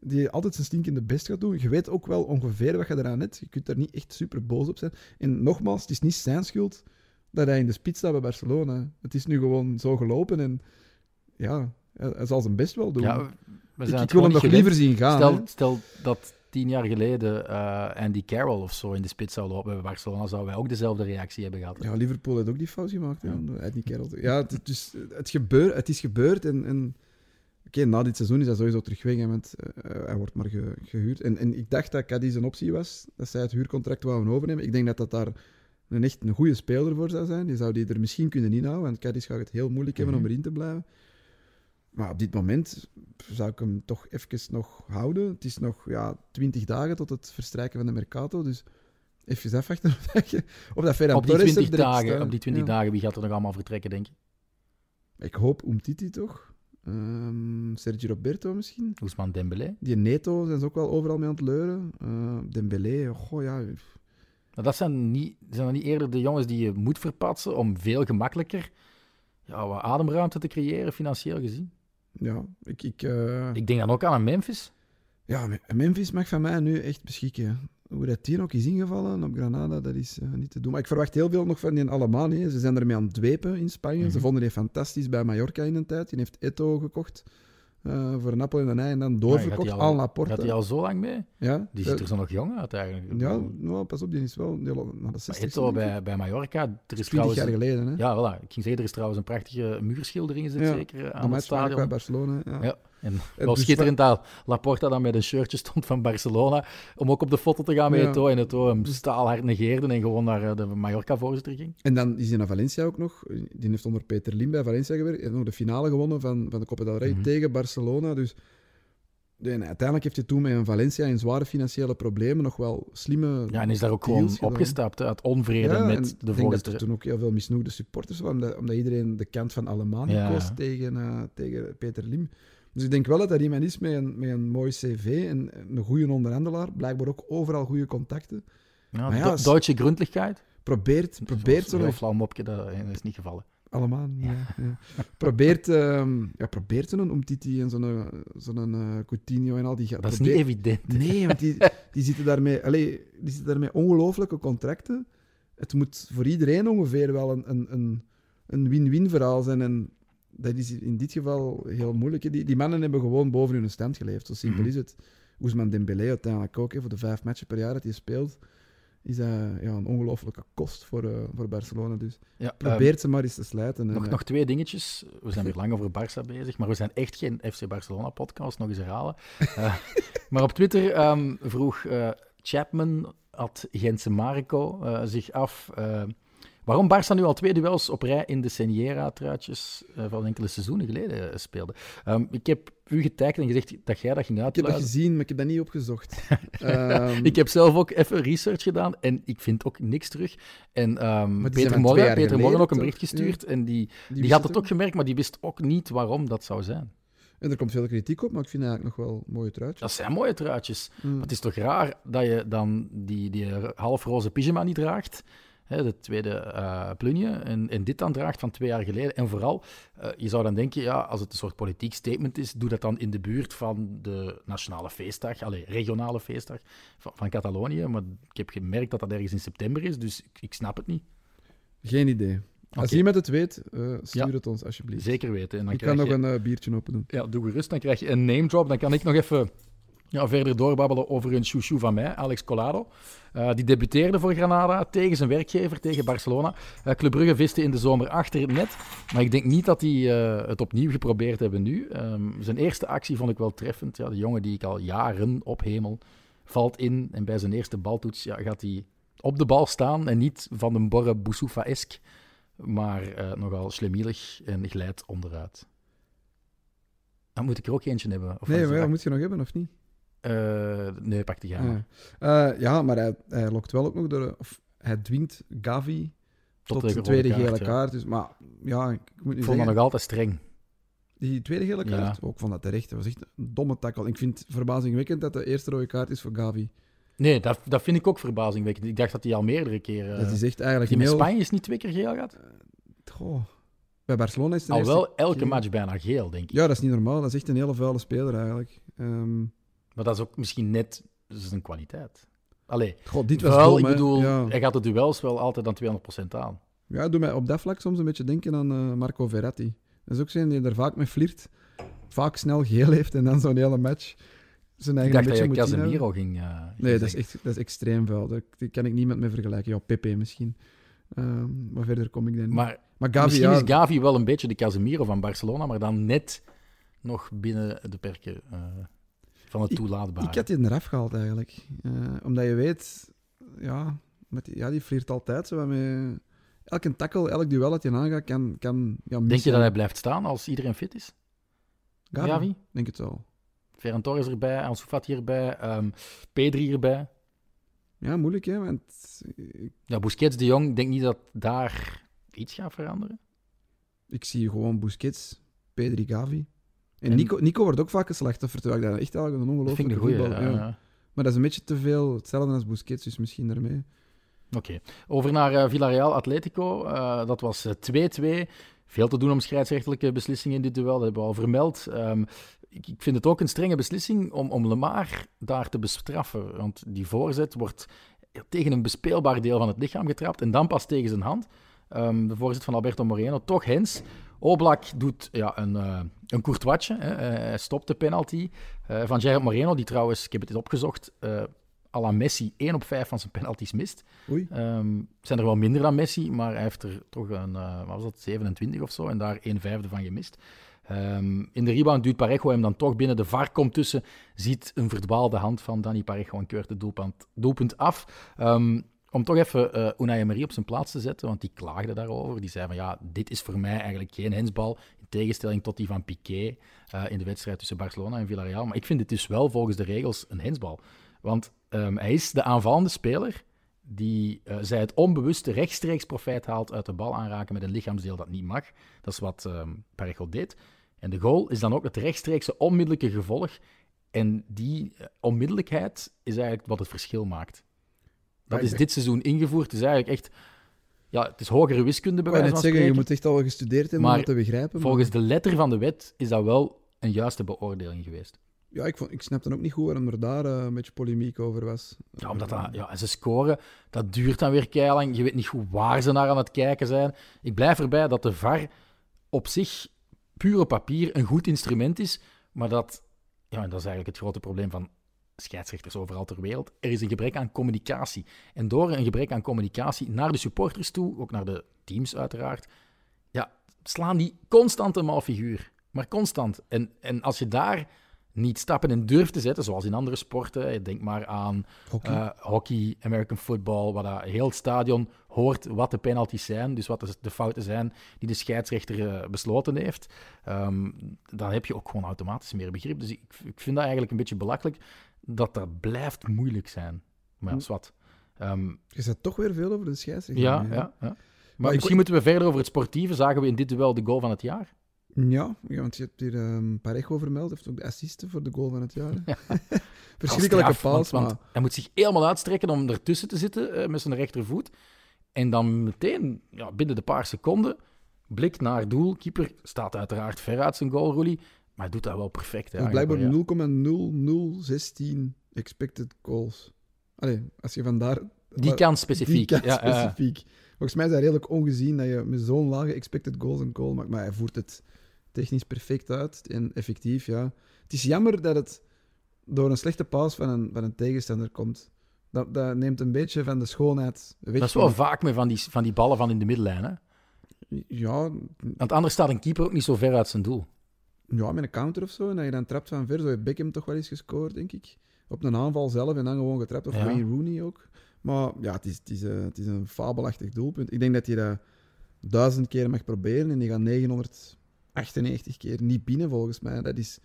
die altijd zijn stinkende best gaat doen. Je weet ook wel ongeveer wat je eraan hebt. Je kunt daar niet echt super boos op zijn. En nogmaals, het is niet zijn schuld dat hij in de spits staat bij Barcelona. Het is nu gewoon zo gelopen en ja, hij hij zal zijn best wel doen. Ja, we ik zijn ik het wil hem nog liever zien gaan. Stel, stel dat tien jaar geleden eh, Andy Carroll of zo in de spits zou lopen bij Barcelona, zouden wij ook dezelfde reactie hebben gehad. Ja, Liverpool heeft ook die fout gemaakt. Ja. Die kerel. Ja, het, het, is, het, gebeur, het is gebeurd. En, en oké, na dit seizoen is dat sowieso terug weg. hè, Want eh, hij wordt maar ge- gehuurd. En, en ik dacht dat Cadiz een optie was. Dat zij het huurcontract wouden overnemen. Ik denk dat dat daar een echt een goede speler voor zou zijn. Die zou die er misschien kunnen inhouden, want Cadiz gaat het heel moeilijk hebben Mhm. om erin te blijven. Maar op dit moment zou ik hem toch even nog houden. Het is nog ja, 20 dagen tot het verstrijken van de Mercato, dus even afwachten of dat, je, of dat Ferran Op die, Torres er 20 direct dagen, staat. op die 20 Ja. dagen, wie gaat er nog allemaal vertrekken, denk je? Ik hoop Umtiti toch. Ehm Sergio Roberto misschien. Ousmane Dembélé. Die Neto zijn ze ook wel overal mee aan het leuren. Eh, Dembélé, goh ja. Maar dat zijn, niet, zijn dat niet eerder de jongens die je moet verpatsen om veel gemakkelijker ja, wat ademruimte te creëren, financieel gezien? Ja, ik, ik, eh, Ik denk dan ook aan een Memphis. ja, Me- Memphis mag van mij nu echt beschikken. Hoe dat die ook is ingevallen op Granada, dat is eh, niet te doen. Maar ik verwacht heel veel nog van die allemaal. hè. Ze zijn ermee aan het dwepen in Spanje. Ze Mhm. vonden die fantastisch bij Mallorca in een tijd. Die heeft Eto gekocht eh, voor een appel en een ei en dan doorverkocht al- aan Laporte. Gaat hij al zo lang mee? Ja, Die eh, ziet er zo nog jong uit eigenlijk. ja, nou, pas op, die is wel die naar de maar 60. Eto'o bij, bij Mallorca, er is 20 trouwens... jaar geleden. Hè? Ja, voilà. Ik ging zeggen, er is trouwens een prachtige muurschildering gezet, Ja, zeker, de aan het maken bij stadion. Barcelona. Ja. Ja, en wel dus schitterend dat Laporta dan met een shirtje stond van Barcelona, om ook op de foto te gaan met Ja. Eto'o. En Eto'o hem staalhard negeerde en gewoon naar eh, de Mallorca-voorzitter ging. En dan is hij naar Valencia ook nog. Die heeft onder Peter Lim bij Valencia gewerkt. Hij heeft nog de finale gewonnen van, van de Copa del Rey Mhm. tegen Barcelona. Dus en uiteindelijk heeft hij toen met een Valencia in zware financiële problemen nog wel slimme Ja, en is daar ook gewoon gedaan. opgestapt, uit onvrede Ja, en met ik de denk dat voorzitter. er toen ook heel veel misnoegde supporters waren, omdat, omdat iedereen de kant van Alemania Ja. koos tegen, eh, tegen Peter Lim. Dus ik denk wel dat dat iemand is met een, met een mooi cv en een goede onderhandelaar. Blijkbaar ook overal goede contacten. Ja, Maar ja, Do- Duitse gründlichkeit. Probeert, probeert Zo'n zo heel flauw mopje, dat is niet gevallen. Allemaal, ja. ja. Probeert, ehm ja, probeert zo'n Umtiti en zo'n zo'n eh, Coutinho en al die... Dat is niet evident. Nee, want die, die zitten daarmee... Allee, die zitten daarmee ongelooflijke contracten. Het moet voor iedereen ongeveer wel een, een, een, een win-win verhaal zijn. En dat is in dit geval heel moeilijk. Die, die mannen hebben gewoon boven hun stand geleefd. Zo simpel Mhm. is het. Ousmane Dembélé uiteindelijk ook, hè, voor de vijf matchen per jaar dat hij speelt, is dat ja, een ongelooflijke kost voor, eh, voor Barcelona. Dus Ja, probeert ze maar eens te slijten. ehm, en, nog, eh, nog twee dingetjes. We zijn weer lang over Barça bezig, maar we zijn echt geen FC Barcelona-podcast, nog eens herhalen. Eh, maar op Twitter ehm, vroeg Chapman, at Gentse Marco, zich af waarom Barça nu al twee duels op rij in de Seniera-truitjes eh, van enkele seizoenen geleden eh, speelde. Ehm, ik heb u getekend en gezegd dat jij dat ging Ik heb dat gezien, maar ik heb dat niet opgezocht. Ehm, Ik heb zelf ook even research gedaan en ik vind ook niks terug. En zijn Peter Morgen, Peter Morgen ook een bericht gestuurd en die, die, had het ook ook. gemerkt, maar die wist ook niet waarom dat zou zijn. En er komt veel kritiek op, maar ik vind eigenlijk nog wel mooie truitjes. Dat zijn mooie truitjes. Mm. Maar het is toch raar dat je dan die, die halfroze pyjama niet draagt, hè, de tweede eh plunje, en, en dit dan draagt van twee jaar geleden. En vooral, eh, je zou dan denken, ja, als het een soort politiek statement is, doe dat dan in de buurt van de nationale feestdag, allee, regionale feestdag van, van Catalonië. Maar ik heb gemerkt dat dat ergens in september is, dus ik, ik snap het niet. Geen idee. Als iemand het weet, eh, stuur Ja. het ons alsjeblieft. Zeker weten. En dan ik kan nog je... een biertje open doen. Ja, doe gerust. Dan krijg je een name drop. Dan kan ik nog even ja, verder doorbabbelen over een chouchou van mij, Alex Collado. Eh, die debuteerde voor Granada tegen zijn werkgever, tegen Barcelona. Eh Club Brugge viste in de zomer achter het net. Maar ik denk niet dat die eh, het opnieuw geprobeerd hebben nu. Ehm, zijn eerste actie vond ik wel treffend. Ja, de jongen die ik al jaren ophemel, valt in. En bij zijn eerste baltoets ja, gaat hij op de bal staan. En niet van een borre Boussoufa-esk. Maar nogal slemielig en glijdt onderuit. Dan moet ik er ook eentje hebben. Of Nee, maar moet je nog hebben, of niet? Eh, nee, pak die gaan. Ja, Eh, ja maar hij, hij lokt wel ook nog door... Of hij dwingt Gavi tot, de de tweede kaart, gele ja. kaart. Dus, maar ja, ik moet Ik vond dat nog altijd streng. Die tweede gele Ja. kaart, ook van dat terecht. Dat was echt een domme tackle. Ik vind het verbazingwekkend dat de eerste rode kaart is voor Gavi. Nee, dat, dat vind ik ook verbazingwekkend. Ik dacht dat hij al meerdere keren... dat is echt eigenlijk die met heel... Spanje is niet twee keer geel gehad? Goh. Bij Barcelona is het Al wel elke match bijna geel, denk ik. Ja, dat is niet normaal. Dat is echt een hele vuile speler eigenlijk. Ehm Maar dat is ook misschien net zijn kwaliteit. Allee, God, dit was dom, ik bedoel, Ja. hij gaat de duels wel altijd aan 200% aan. ja, doe mij op dat vlak soms een beetje denken aan eh, Marco Verratti. Dat is ook zijn die er vaak mee flirt. Vaak snel geel heeft en dan zo'n hele match zijn Ik eigen dacht een dat je. Casemiro ging... eh, ging Nee, dat is, echt, dat is extreem vuil. Daar kan ik niemand mee vergelijken. Ja, Pepe misschien. Ehm, maar verder kom ik dan niet. Maar Maar Gavi, misschien ja, is Gavi wel een beetje de Casemiro van Barcelona, maar dan net nog binnen de perken eh, van het Ik- toelaatbare. ik had die eraf gehaald eigenlijk. Eh, omdat je weet, ja, Met die, ja, die flirt altijd zo met... Elke tackle, elk duel dat je aangaat, kan, kan ja, Denk je dat hij blijft staan als iedereen fit is? Gavi? Gavi? Denk het wel. Ferran Torres erbij, Ansu Fati erbij, ehm Pedri erbij. Ja, moeilijk, hè. Want Ja, Busquets, de Jong, denk niet dat daar iets gaat veranderen. ik zie gewoon Busquets, Pedri, Gavi. En, En- Nico, Nico wordt ook vaak een slachtoffer, terwijl ik dat echt eigenlijk een goeie. voetballer... ja. ja. Maar dat is een beetje te veel hetzelfde als Busquets, dus misschien daarmee. Oké. Over naar eh, Villarreal Atletico. Eh, dat was eh, 2-2. Veel te doen om scheidsrechtelijke beslissingen in dit duel. Dat hebben we al vermeld. Ehm, ik, ik vind het ook een strenge beslissing om, om Lemar daar te bestraffen. Want die voorzet wordt tegen een bespeelbaar deel van het lichaam getrapt en dan pas tegen zijn hand. Ehm, de voorzet van Alberto Moreno, toch Hens. Oblak doet ja, een, eh een courtoisje. Hè. Hij stopt de penalty eh, van Gerard Moreno, die trouwens, ik heb het opgezocht, eh à la Messi 1 op 5 van zijn penalties mist. Oei. Het zijn er wel minder dan Messi, maar hij heeft er toch een, wat was dat, 27 of zo, en daar 1 vijfde van gemist. Ehm, in de rebound duwt Parejo hem dan toch binnen. De VAR komt tussen, ziet een verdwaalde hand van Dani Parejo en keurt het doelpunt, doelpunt af. Om toch even eh Unai Emery op zijn plaats te zetten, want die klaagde daarover. Die zei van ja, dit is voor mij eigenlijk geen hensbal, in tegenstelling tot die van Piqué eh, in de wedstrijd tussen Barcelona en Villarreal. Maar ik vind dit dus wel volgens de regels een hensbal. Want ehm, hij is de aanvallende speler die eh, zij het onbewuste rechtstreeks profijt haalt uit de bal aanraken met een lichaamsdeel dat niet mag. Dat is wat ehm Parejo deed. En de goal is dan ook het rechtstreekse onmiddellijke gevolg. En die onmiddellijkheid is eigenlijk wat het verschil maakt. Dat is dit seizoen ingevoerd. Het is eigenlijk echt... Ja, het is hogere wiskunde bij wijze van zeggen, je moet echt al gestudeerd hebben Maar om dat te begrijpen. maar- Volgens de letter van de wet is dat wel een juiste beoordeling geweest. Ja, ik, vond, ik snap dan ook niet goed waarom er daar eh, een beetje polemiek over was. Ja, omdat dat, ja, en ze scoren, dat duurt dan weer keilang. Je weet niet goed waar ze naar aan het kijken zijn. Ik blijf erbij dat de VAR op zich, puur op papier, een goed instrument is. Maar dat, ja, en dat is eigenlijk het grote probleem van scheidsrechters overal ter wereld. Er is een gebrek aan communicatie. En door een gebrek aan communicatie naar de supporters toe, ook naar de teams uiteraard, ja, slaan die constant een mal figuur. Maar constant. En, en als je daar niet stappen in durft te zetten, zoals in andere sporten, denk maar aan Hockey. eh, hockey, American football, waar dat heel het stadion hoort wat de penalties zijn, dus wat de, de fouten zijn die de scheidsrechter eh, besloten heeft, ehm, dan heb je ook gewoon automatisch meer begrip. Dus ik, ik vind dat eigenlijk een beetje belachelijk dat dat blijft moeilijk zijn. Maar ja, zwart. Ehm, Je zet toch weer veel over de scheidsrechter. ja, ja, ja. Maar, misschien moeten we verder over het sportieve. Zagen we in dit duel de goal van het jaar? Ja, ja, want je hebt hier ehm Parejo vermeld, heeft ook de assisten voor de goal van het jaar. Ja. Verschrikkelijke Straf, paas, want, maar... want hij moet zich helemaal uitstrekken om ertussen te zitten eh, met zijn rechtervoet. En dan meteen, ja, binnen de paar seconden, blik naar doel. Keeper staat uiteraard ver uit zijn goalroelie, maar hij doet dat wel perfect. Hè, blijkbaar ja. 0,0016 expected goals. Allee, als je vandaar... Die kan specifiek. Die kan ja, ja. specifiek. Volgens mij is dat redelijk ongezien dat je met zo'n lage expected goals een goal maakt. Maar hij voert het technisch perfect uit en effectief, ja. Het is jammer dat het door een slechte paas van een, van een tegenstander komt. Dat, dat neemt een beetje van de schoonheid weg. Dat is wel vaak met van die, van die ballen van in de middenlijn. Hè? Ja, Want anders staat een keeper ook niet zo ver uit zijn doel. Ja, met een counter of zo. En dat je dan trapt van ver. Zo heeft Beckham toch wel eens gescoord, denk ik. Op een aanval zelf en dan gewoon getrapt. Of Ja. Wayne Rooney ook. Maar ja, het is, het, is, eh, het is een fabelachtig doelpunt. Ik denk dat je dat duizend keer mag proberen en die gaat 998 keer niet binnen, volgens mij. Dat is...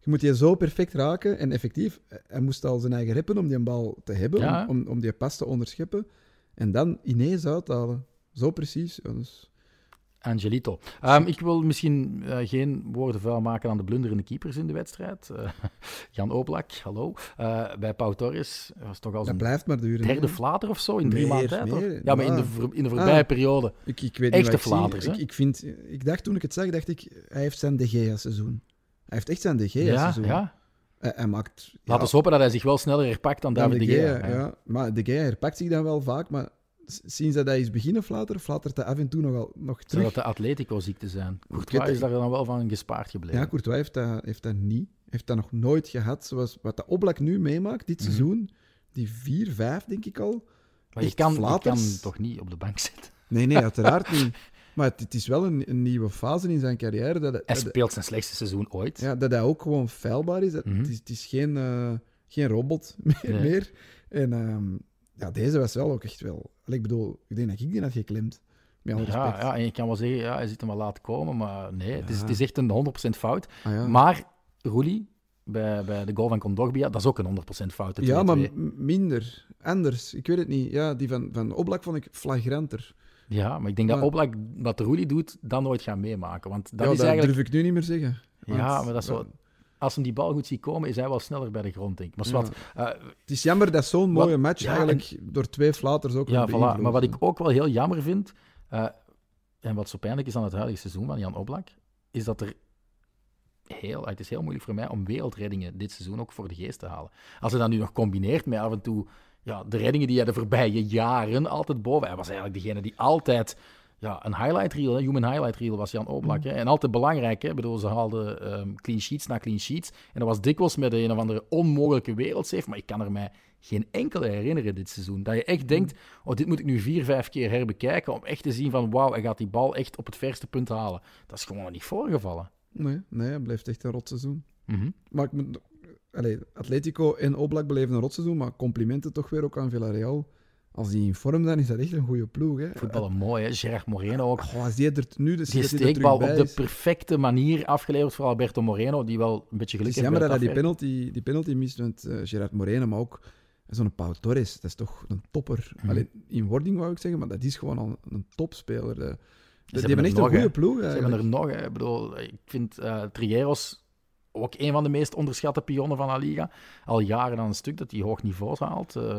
Je moet die zo perfect raken. En effectief, hij moest al zijn eigen reppen om die bal te hebben, Ja. om, om, om die pas te onderscheppen. En dan ineens uithalen. Zo precies. Ja, dus... Angelito. Ehm, ik wil misschien eh, geen woorden vuil maken aan de blunderende keepers in de wedstrijd. Eh, Jan Oblak, hallo. Eh, bij Pau Torres was toch al Dat blijft maar duren. derde flater of zo in drie maanden tijd. meer. Ja, maar in de, ver- in de voorbije Ah. periode. Ik, ik weet Echte flaters? Ik, ik, vind, ik dacht toen ik het zag, dacht ik, hij heeft zijn De Gea-seizoen. Hij heeft echt zijn De Ja, Gea-seizoen. ja. Hij, hij maakt... Laten we ja, hopen dat hij zich wel sneller herpakt dan dan David De de Gea. Ja. Maar De Gea herpakt zich dan wel vaak, maar sinds dat hij is beginnen flatteren, flattert hij af en toe nogal, nog Zou terug. dat de Atletico-ziekte zijn? Courtois is daar dan wel van gespaard gebleven. Ja, Courtois heeft dat, heeft dat niet. Heeft dat nog nooit gehad, zoals wat de Oblak nu meemaakt, dit Mhm. seizoen. Die vier, vijf, denk ik al. maar je kan, je kan toch niet op de bank zitten? Nee, nee, uiteraard niet. Maar het, het is wel een, een nieuwe fase in zijn carrière. Dat, Hij speelt zijn slechtste seizoen ooit. Ja, dat hij ook gewoon feilbaar is. Dat, Mhm. het, is het is geen, eh, geen robot meer. Nee. meer. En ehm, ja, deze was wel ook echt wel... Ik bedoel, ik denk dat ik die had geklemd. Met alle Ja, respect. ja, en je kan wel zeggen, ja, hij zit hem wel laten komen, maar nee, het, is, het is echt een 100% fout. Ah, ja. Maar Roelie, bij, bij de goal van Condogbia, dat is ook een 100% fout. ja, maar 2-2. m- minder. Anders. Ik weet het niet. Ja, die van, van Oblak vond ik flagranter. Ja, maar ik denk dat Oblak wat Roelie doet, dan nooit gaan meemaken. Want dat ja, is dat eigenlijk... durf ik nu niet meer zeggen. Ja, maar dat is wel- Als hem die bal goed ziet komen, is hij wel sneller bij de grond, denk ik. Maar zwart, eh, Het is jammer dat zo'n Wat- mooie match ja, eigenlijk door twee flaters ook ja, voilà. Maar wat ik ook wel heel jammer vind, eh, en wat zo pijnlijk is aan het huidige seizoen van Jan Oblak, is dat er heel, het is heel moeilijk voor mij om wereldreddingen dit seizoen ook voor de geest te halen. Als hij dat nu nog combineert met af en toe ja, de reddingen die hij de voorbije jaren altijd boven... Hij was eigenlijk degene die altijd... Ja, een highlight reel, hè, human highlight reel was Jan Oblak. Hè, en altijd belangrijk. Hè. Ik bedoel, ze haalden ehm, clean sheets na clean sheets. En dat was dikwijls met een of andere onmogelijke wereldsave. Maar ik kan er mij geen enkele herinneren dit seizoen. Dat je echt denkt, oh, dit moet ik nu vier, vijf keer herbekijken om echt te zien van, wauw, hij gaat die bal echt op het verste punt halen. Dat is gewoon niet voorgevallen. Nee, nee, het blijft echt een rotseizoen. Mhm. Maar ik moet... Allee, Atletico en Oblak beleven een rotseizoen, maar complimenten toch weer ook aan Villarreal. Als die in vorm zijn, is dat echt een goede ploeg. Hè? Voetballen mooi, hè. Gerard Moreno ook. Goh, als die er nu dus Die steekbal op de perfecte manier afgeleverd voor Alberto Moreno, die wel een beetje Het geluk is jammer dat hij die penalty, die penalty mist, want eh, Gerard Moreno, maar ook zo'n Pau Torres, dat is toch een topper. Mhm. Alleen in wording wou ik zeggen, maar dat is gewoon al een topspeler. De, de- die hebben echt nog, een goede ploeg Ze hebben er nog, hè. ik bedoel, ik vind eh Trigueros ook een van de meest onderschatte pionnen van La Liga. Al jaren aan een stuk dat hij hoog niveau haalt. Eh,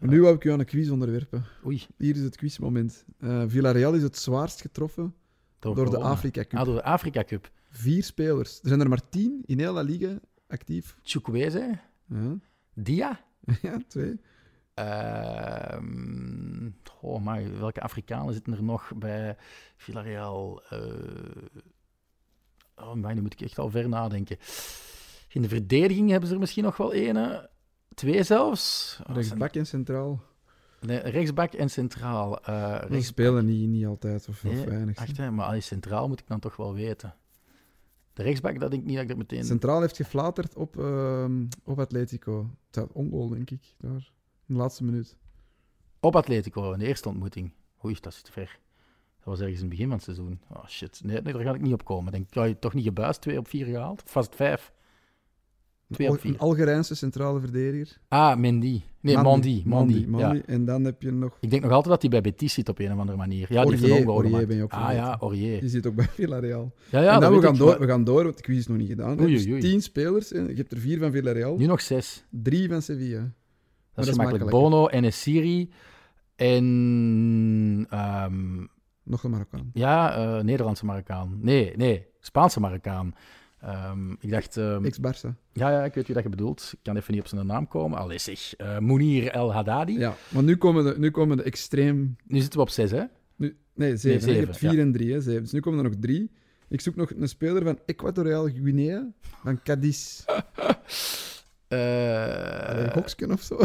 Nu wou ik u aan een quiz onderwerpen. oei, Hier is het quizmoment. Eh Villarreal is het zwaarst getroffen door de. Afrika Cup. Ah, door de Afrika Cup. Vier spelers. Er zijn er maar tien in heel La Liga actief. Chukwueze, Ja, Dia. ja twee. Oh, maar welke Afrikanen zitten er nog bij Villarreal? Eh oh, maar nu moet ik echt al ver nadenken. In de verdediging hebben ze er misschien nog wel één? Twee zelfs. Oh, Rechtsback en centraal. Nee, rechtsback en centraal. Eh Die spelen niet, niet altijd of, weinig. wacht, hè, maar centraal moet ik dan toch wel weten. De rechtsback, dat denk ik niet dat ik dat meteen... Centraal heeft geflaterd op, ehm, op Atletico. Het staat ongoal, denk ik, daar. In de laatste minuut. Op Atletico, in de eerste ontmoeting. Oei, dat is te ver. Dat was ergens in het begin van het seizoen. Oh shit, nee, nee daar ga ik niet op komen. Denk, kan je toch niet gebuist, 2 op 4 gehaald? Of was het 5? Twee Al- op vier. een Algerijnse centrale verdediger. Ah, Mendy. Nee. Mondi. Mondi. Ja. En dan heb je nog... Ik denk nog altijd dat hij bij Betis zit op een of andere manier. Ja, die heeft Aurier, gemaakt. ben je ook Ah ja, Aurier. Die zit ook bij Villarreal. Ja, ja, en dan we gaan, ik, door, maar we gaan door, want de quiz is nog niet gedaan. Oei, dus oei, oei. tien spelers. En je hebt er vier van Villarreal. Nu nog zes. Drie van Sevilla. Dat dat is gemakkelijk. makkelijk. Bono, Enesiri en... ehm, Nog een Marokkaan. ja, eh, Nederlandse Marokkaan. Nee, nee, Spaanse Marokkaan. Ehm, ik dacht... ehm, Ex-Barça. Ja, ja, ik weet wie dat je bedoelt. Ik kan even niet op zijn naam komen. Allee, zeg. eh Mounir El Haddadi. Ja, maar nu komen de, nu komen de extreem... Nu zitten we op zes, hè? Nu, nee, zeven. hè. zeven, je hebt vier ja. en drie. Hè, zeven. Dus nu komen er nog drie. Ik zoek nog een speler van Equatoriaal Guinea. Van Cadiz. Eh, Uh, Hoksken of zo.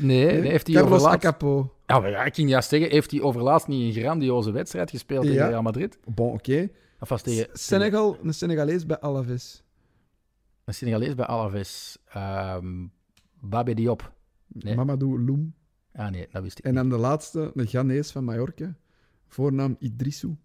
nee, nee, heeft hij Carlos overlaatst... Acapo. Ja, maar ja, ik ging juist zeggen, heeft hij overlaatst niet een grandioze wedstrijd gespeeld tegen Ja. Real Madrid? Bon, oké. Tegen... Senegal, een Senegalees bij Alaves. Een Senegalees bij Alaves. Ehm Babé Diop. Nee. Mamadou Loum. Ah nee, dat wist ik En niet. dan de laatste, een Ghanese van Mallorca. Voornaam Idrissou.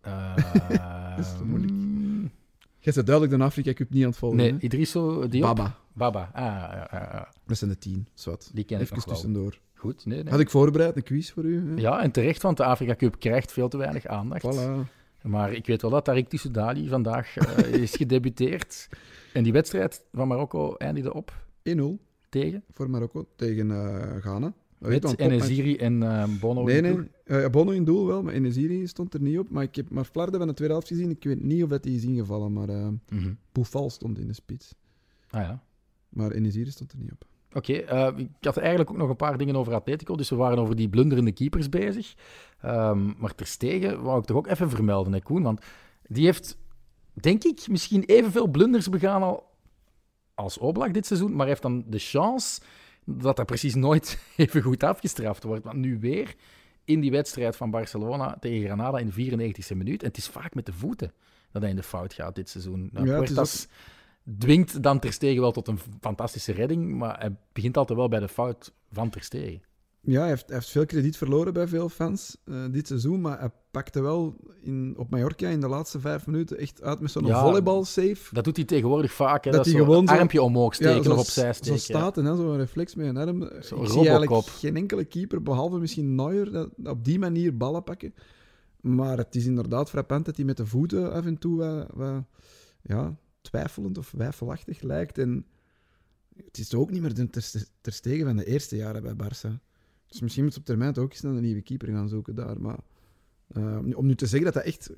Eh, Dat is te moeilijk. mm, Jij bent duidelijk de Afrika Cup niet aan het volgen. Nee, hè? Idrisso Diop. Baba. Baba. Ah, ja, ja, ja. Dat zijn de tien. Zwat. Die ken ik Even wel. tussendoor. Goed, nee, nee. Had ik voorbereid, een quiz voor u. Hè? Ja, en terecht, want de Afrika Cup krijgt veel te weinig aandacht. Voilà. Maar ik weet wel dat Tariq Tissoudali vandaag eh, is gedebuteerd. En die wedstrijd van Marokko eindigde op 1-0 tegen voor Marokko tegen eh, Ghana. Met. Enesiri en eh, Bono. Nee, in nee. ja, Bono in doel wel, maar Enesiri stond er niet op. Maar ik heb maar Flarden van de tweede helft gezien. Ik weet niet of dat die is ingevallen, maar Mhm. Boufal stond in de spits. Ah ja. Maar Enesiri stond er niet op. Oké, eh, ik had eigenlijk ook nog een paar dingen over Atletico. Dus we waren over die blunderende keepers bezig. Ehm, maar Terstegen wou ik toch ook even vermelden, hè, Koen? Want die heeft, denk ik, misschien evenveel blunders begaan al als Oblak dit seizoen. Maar heeft dan de chance dat dat precies nooit even goed afgestraft wordt. Want nu weer in die wedstrijd van Barcelona tegen Granada in de 94e minuut. En het is vaak met de voeten dat hij in de fout gaat dit seizoen. Nou, Ja, het is dwingt dan Ter Stegen wel tot een fantastische redding, maar hij begint altijd wel bij de fout van Ter Stegen. Ja, hij heeft, hij heeft veel krediet verloren bij veel fans eh, dit seizoen, maar hij pakte wel in, op Mallorca in de laatste vijf minuten echt uit met zo'n Ja, volleybal-save. Dat doet hij tegenwoordig vaak. Hè? Dat Dat, hij zo gewoon een zo- armpje omhoog steken zo, of opzij Zo steken. staat en zo'n reflex met een arm. Ik Zo'n zie eigenlijk geen enkele keeper, behalve misschien Neuer, dat, dat op die manier ballen pakken. Maar het is inderdaad frappant dat hij met de voeten af en toe wat, wat, ja, twijfelend of wijfelachtig lijkt. En het is ook niet meer de ter, ter stegen van de eerste jaren bij Barça. Dus misschien moet ze op termijn ook eens naar een nieuwe keeper gaan zoeken daar. Maar eh, om nu te zeggen dat dat echt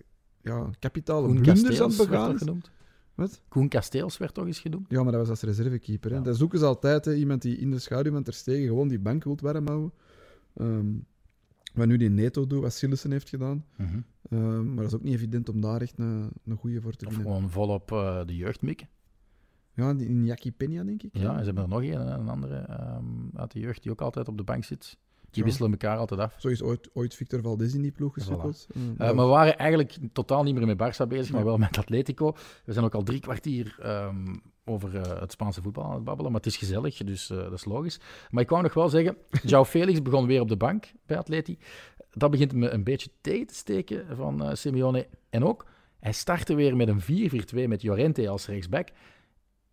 ja, kapitale Koen blunders aan het begaan genoemd? Wat? Koen Kasteels werd toch eens genoemd? Ja, maar dat was als reservekeeper. Hè. Ja. Dat zoeken ze altijd, hè. iemand die in de schaduw van Ter Stegen gewoon die bank wilt warm houden. Ehm, wat nu die Neto doet, wat Sillissen heeft gedaan. Ehm, maar dat is ook niet evident om daar echt een, een goede voor te Of vinden. gewoon volop eh, de jeugd mikken. Ja, die, in Jackie Peña, denk ik. Ja, en ze hebben er nog een, een andere ehm, uit de jeugd die ook altijd op de bank zit. Die Ja. wisselen elkaar altijd af. Zo is ooit, ooit Victor Valdez in die ploeg gesukkeld. Ehm, Eh, ja. maar we waren eigenlijk totaal niet meer met Barça bezig, maar wel met Atletico. We zijn ook al drie kwartier ehm, over eh, het Spaanse voetbal aan het babbelen, maar het is gezellig, dus dat is logisch. Maar ik wou nog wel zeggen, João Felix begon weer op de bank bij Atleti. Dat begint me een beetje tegen te steken van eh, Simeone. En ook, hij startte weer met een 4-4-2 met Llorente als rechtsback.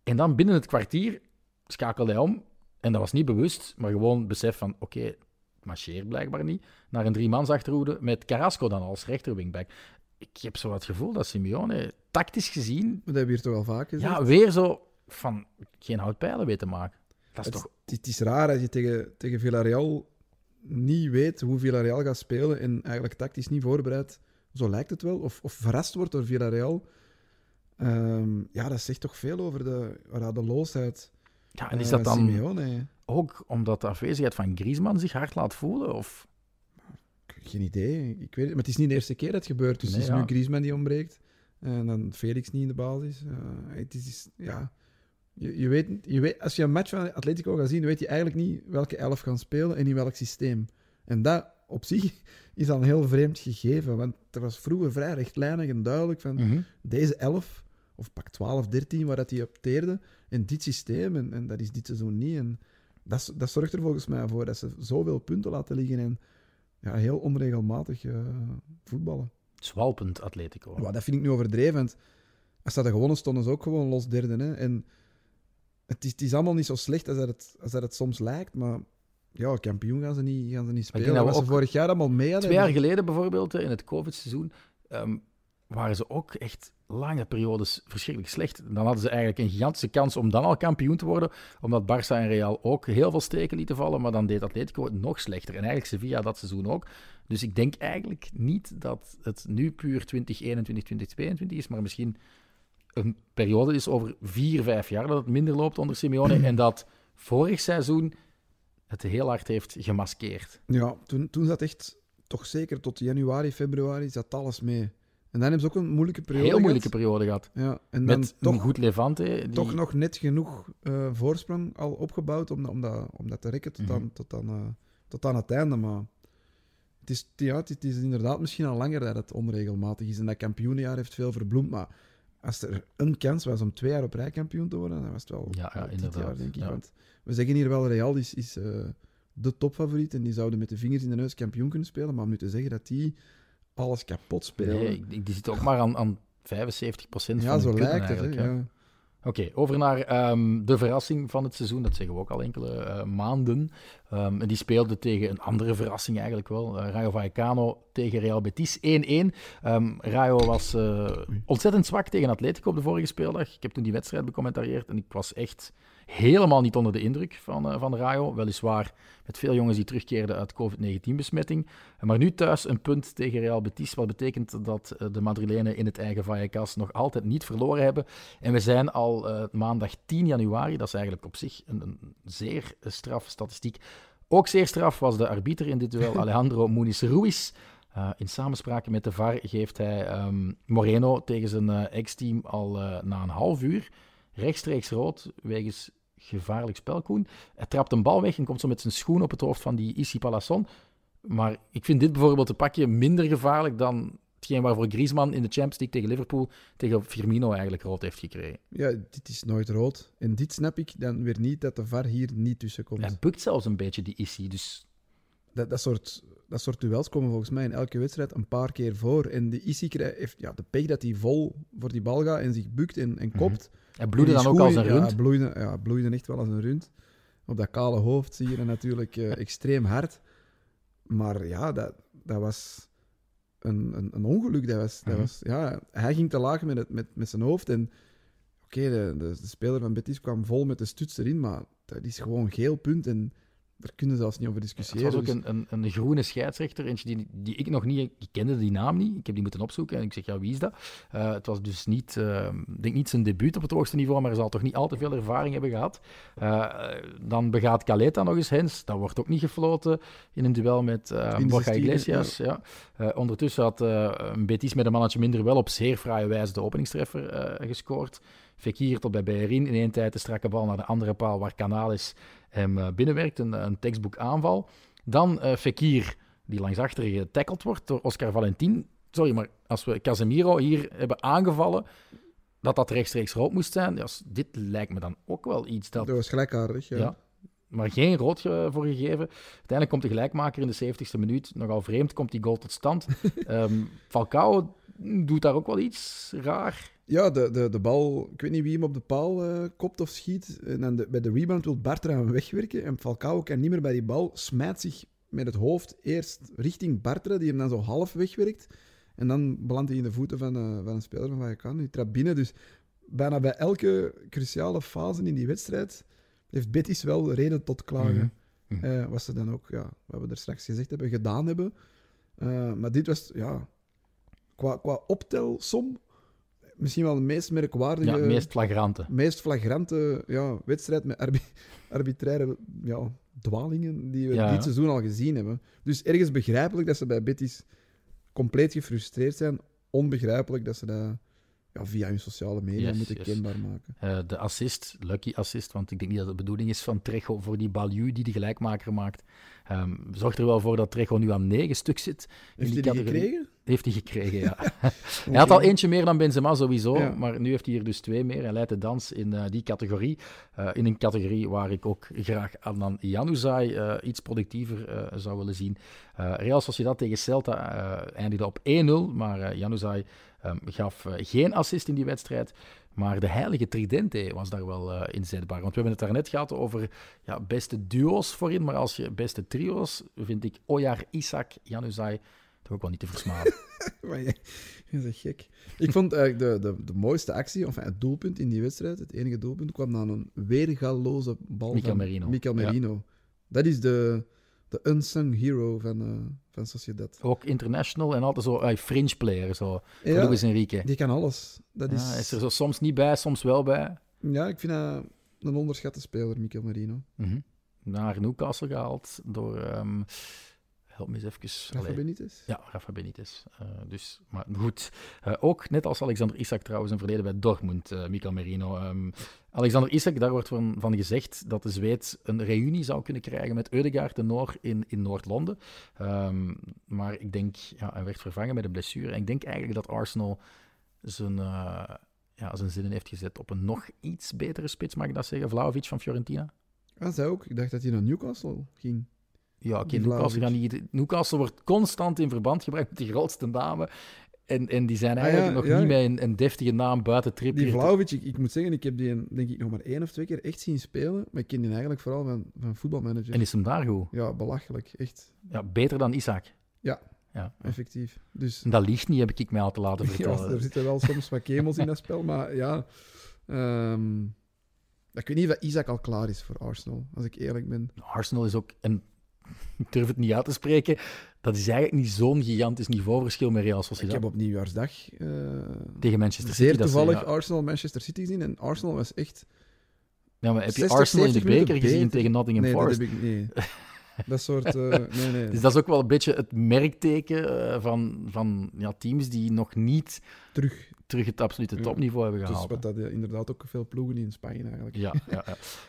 En dan binnen het kwartier schakelde hij om. En dat was niet bewust, maar gewoon besef van, oké, marcheert blijkbaar niet. Naar een driemans achterhoede met Carrasco dan als rechterwingback. Ik heb zo het gevoel dat Simeone, tactisch gezien, dat hebben we hier toch al vaak gezegd. ja, weer zo van geen houtpijlen weet te maken. Dat is het, toch... het is raar als je tegen, tegen Villarreal niet weet hoe Villarreal gaat spelen en eigenlijk tactisch niet voorbereid, zo lijkt het wel, of, of verrast wordt door Villarreal. Ehm, ja, dat zegt toch veel over de, ja, de loosheid Ja, en is eh, dat dan Simeone. ook omdat de afwezigheid van Griezmann zich hard laat voelen? Of... Geen idee. Ik weet het, maar het is niet de eerste keer dat het gebeurt. Dus Nee, het is ja. nu Griezmann die ontbreekt. En dan Felix niet in de basis. Eh, het is, ja... Je, je, weet, je weet, als je een match van Atletico gaat zien, weet je eigenlijk niet welke elf gaan spelen en in welk systeem. En dat op zich is al een heel vreemd gegeven. Want er was vroeger vrij rechtlijnig en duidelijk van Mhm. deze elf, of pak 12, 13, waar dat die opteerde, en dit systeem. En, en dat is dit seizoen niet. En dat, dat zorgt er volgens mij voor dat ze zoveel punten laten liggen en ja, heel onregelmatig eh, voetballen. Zwalpend Atletico. Dat vind ik nu overdreven, want als dat er gewonnen stonden, ze ook gewoon los derde. Hè? En het is, het is allemaal niet zo slecht als dat het, als dat het soms lijkt, maar ja, kampioen gaan ze niet, gaan ze niet spelen. dat Wat ze vorig jaar allemaal mee hadden. Twee jaar geleden bijvoorbeeld, in het COVID-seizoen, ehm, waren ze ook echt lange periodes verschrikkelijk slecht. Dan hadden ze eigenlijk een gigantische kans om dan al kampioen te worden, omdat Barça en Real ook heel veel steken lieten vallen, maar dan deed Atletico het nog slechter. En eigenlijk Sevilla dat seizoen ook. Dus ik denk eigenlijk niet dat het nu puur 2021, 2022 is, maar misschien een periode is over vier, vijf jaar dat het minder loopt onder Simeone en dat vorig seizoen het heel hard heeft gemaskeerd. Ja, toen, toen zat echt, toch zeker tot januari, februari, zat alles mee. En dan hebben ze ook een moeilijke periode Heel moeilijke gehad. periode gehad. Ja, en dan Met toch, een goed Levante. Die... toch nog net genoeg eh, voorsprong al opgebouwd om, dat- om, dat, om dat te rekken tot, Mhm. aan, tot, aan, eh, tot aan het einde. Maar het is, ja, het is inderdaad misschien al langer dat het onregelmatig is. En dat kampioenenjaar heeft veel verbloemd. Maar als er een kans was om twee jaar op rij kampioen te worden, dan was het wel, Ja, ja, dit inderdaad, jaar, denk ik. ja. Want we zeggen hier wel, Real is, is eh, de topfavoriet. En die zouden met de vingers in de neus kampioen kunnen spelen. Maar om nu te zeggen dat die alles kapot spelen... Nee, die zit ook maar aan, aan 75 procent ja, van zo lijkt het. Hè, ja. Oké, over naar ehm, de verrassing van het seizoen. Dat zeggen we ook al enkele eh, maanden. Ehm, en die speelde tegen een andere verrassing eigenlijk wel. Eh, Rayo Vallecano tegen Real Betis 1-1. Ehm, Rayo was eh, ontzettend zwak tegen Atletico op de vorige speeldag. Ik heb toen die wedstrijd becommentarieerd en ik was echt helemaal niet onder de indruk van, eh, van Rayo. Weliswaar met veel jongens die terugkeerden uit COVID-19-besmetting. Maar nu thuis een punt tegen Real Betis, wat betekent dat eh, de Madrilenen in het eigen Vallecas nog altijd niet verloren hebben. En we zijn al eh, maandag 10 januari, dat is eigenlijk op zich een, een zeer straf statistiek. Ook zeer straf was de arbiter in dit duel, Alejandro Muniz Ruiz. In samenspraak met de VAR geeft hij ehm, Moreno tegen zijn ex-team al na een half uur rechtstreeks rood wegens gevaarlijk spel, Koen. Hij trapt een bal weg en komt zo met zijn schoen op het hoofd van die Issy Palasson. Maar ik vind dit bijvoorbeeld een pakje minder gevaarlijk dan het hetgeen waarvoor Griezmann in de Champions League tegen Liverpool tegen Firmino eigenlijk rood heeft gekregen. Ja, dit is nooit rood. En dit snap ik dan weer niet dat de VAR hier niet tussen komt. Hij bukt zelfs een beetje, die Issy. Dus Dat, dat, soort, dat soort duels komen volgens mij in elke wedstrijd een paar keer voor. En die Issy krijgt, heeft ja, de pech dat hij vol voor die bal gaat en zich bukt en, en kopt. Hij bloedde Die dan ook als een rund. Ja, bloeide, ja, bloeide echt wel als een rund. Op dat kale hoofd zie je natuurlijk eh, extreem hard. Maar ja, dat, dat was een, een, een ongeluk. Dat was, dat Mhm. was, ja, hij ging te laag met, het, met, met zijn hoofd. En oké, de, de, de speler van Betis kwam vol met de stuts erin. Maar dat is gewoon geel punt. En daar kunnen ze zelfs niet over Het discussiëren. was ook Dus- een, een, een groene scheidsrechter, eentje die, die ik nog niet... Ik kende die naam niet, ik heb die moeten opzoeken en ik zeg, ja, wie is dat? Eh, het was dus niet, ik denk niet zijn debuut op het hoogste niveau, maar hij zal toch niet al te veel ervaring hebben gehad. Eh, dan begaat Caleta nog eens hens, dat wordt ook niet gefloten in een duel met Borja 16e, Iglesias. Ja. Ondertussen had een Betis met een mannetje minder wel op zeer fraaie wijze de openingstreffer gescoord. Fekir tot bij Beherin in één tijd de strakke bal naar de andere paal waar Canalis hem eh, binnenwerkt, een, een tekstboek aanval. Dan eh Fekir, die langs achter getackled wordt door Oscar Valentin. Sorry, maar als we Casemiro hier hebben aangevallen, dat dat rechtstreeks rood moest zijn, ja, dit lijkt me dan ook wel iets dat... Dat was gelijkaardig, ja. Ja. Maar geen rood voor gegeven. Uiteindelijk komt de gelijkmaker in de 70ste minuut. Nogal vreemd komt die goal tot stand. Ehm, Falcao doet daar ook wel iets raar. Ja, de, de, de bal, ik weet niet wie hem op de paal eh, kopt of schiet. En dan de- bij de rebound wil Bartra hem wegwerken. En Falcao kan niet meer bij die bal, smijt zich met het hoofd eerst richting Bartra, die hem dan zo half wegwerkt. En dan belandt hij in de voeten van, eh, van een speler van Vallecano. Die trapt binnen. Dus bijna bij elke cruciale fase in die wedstrijd heeft Betis wel reden tot klagen. Mhm. Eh, wat ze dan ook, ja, wat we er straks gezegd hebben, gedaan hebben. Maar dit was, ja, qua, qua optelsom, misschien wel de meest merkwaardige, Ja, meest flagrante. meest flagrante ja, wedstrijd met arbi- arbitraire ja, dwalingen die we Ja. dit seizoen al gezien hebben. Dus ergens begrijpelijk dat ze bij Betis compleet gefrustreerd zijn. Onbegrijpelijk dat ze dat ja, via hun sociale media Yes, moeten yes. kenbaar maken. Eh, de assist, lucky assist, want ik denk niet dat het de bedoeling is van Trejo voor die Balieu die de gelijkmaker maakt. Ehm zorgt er wel voor dat Trejo nu aan negen stuk zit. Heeft hij die gekregen? Heeft hij gekregen, ja. Hij had al eentje meer dan Benzema sowieso, Ja. maar nu heeft hij er dus twee meer. Hij leidt de dans in eh, die categorie. Eh, in een categorie waar ik ook graag Adnan Januzaj iets productiever zou willen zien. Real Sociedad tegen Celta eindigde op 1-0, maar Januzaj ehm, gaf eh, geen assist in die wedstrijd. Maar de heilige tridente was daar wel eh, inzetbaar. Want we hebben het daarnet gehad over ja, beste duo's voorin, maar als je beste trio's, vind ik Ojar, Isaac, Januzaj toch ook wel niet te versmalen. Maar je, je bent gek. Ik vond eigenlijk de, de, de mooiste actie, of het doelpunt in die wedstrijd, het enige doelpunt, kwam dan een weergaloze bal Mikel van Merino. Ja. Merino. Dat is de, de unsung hero van, eh van Sociedad. Ook international en altijd zo eh, fringe player, zo. Ja, Luis Enrique. die kan alles. Dat Ja, is, is er zo soms niet bij, soms wel bij. ja, ik vind dat een onderschatte speler, Mikel Merino. Mhm. Naar Newcastle gehaald door... ehm help me eens even. Rafa. Benitez? Ja, Rafa Benitez. Eh, dus, maar goed. Ook, net als Alexander Isak trouwens, een verleden bij Dortmund, Mikel Merino. Ehm, Alexander Isak, daar wordt van, van gezegd dat de Zweed een reunie zou kunnen krijgen met Eudegaard de Noor in, in Noord-Londen. Ehm, maar ik denk, ja, hij werd vervangen met een blessure. En ik denk eigenlijk dat Arsenal zijn, eh, ja, zijn zinnen heeft gezet op een nog iets betere spits, mag ik dat zeggen? Vlaovic van Fiorentina? Ah, zij ook. Ik dacht dat hij naar Newcastle ging. Ja, oké, Die Newcastle, gaan Vlahovic. niet, Newcastle wordt constant in verband gebracht met de grootste namen. En, en die zijn Ah, eigenlijk ja, nog ja. niet met een, een deftige naam buiten Die Trippier. Vlaovic, ik, ik moet zeggen, ik heb die een- denk ik nog maar één of twee keer echt zien spelen. Maar ik ken die eigenlijk vooral van, van voetbalmanager. En is hem daar goed? Ja, belachelijk. Echt. Ja, beter dan Isaac. Ja. ja. Effectief. Dus En dat ligt niet, heb ik mij al te laten ja, vertellen. er zitten wel soms wat kemels in dat spel, maar ja. ehm, ik weet niet of Isaac al klaar is voor Arsenal, als ik eerlijk ben. Arsenal is ook, en ik durf het niet uit te spreken, dat is eigenlijk niet zo'n gigantisch niveauverschil met Real Ik Sociedad. heb op nieuwjaarsdag eh, Tegen Manchester zeer City. dat ze- toevallig ja. Arsenal-Manchester City gezien en Arsenal was echt... Ja, maar heb je 60, Arsenal in de 70 minuten beker gezien beter. tegen Nottingham nee, Forest? dat heb ik nee. Dat soort... eh, nee, nee. Dus dat is ook wel een beetje het merkteken eh, van, van ja, teams die nog niet Terug. terug het absolute Ja. topniveau hebben Dus gehaald. wat dat inderdaad ook veel ploegen in Spanje eigenlijk. Ja, ja,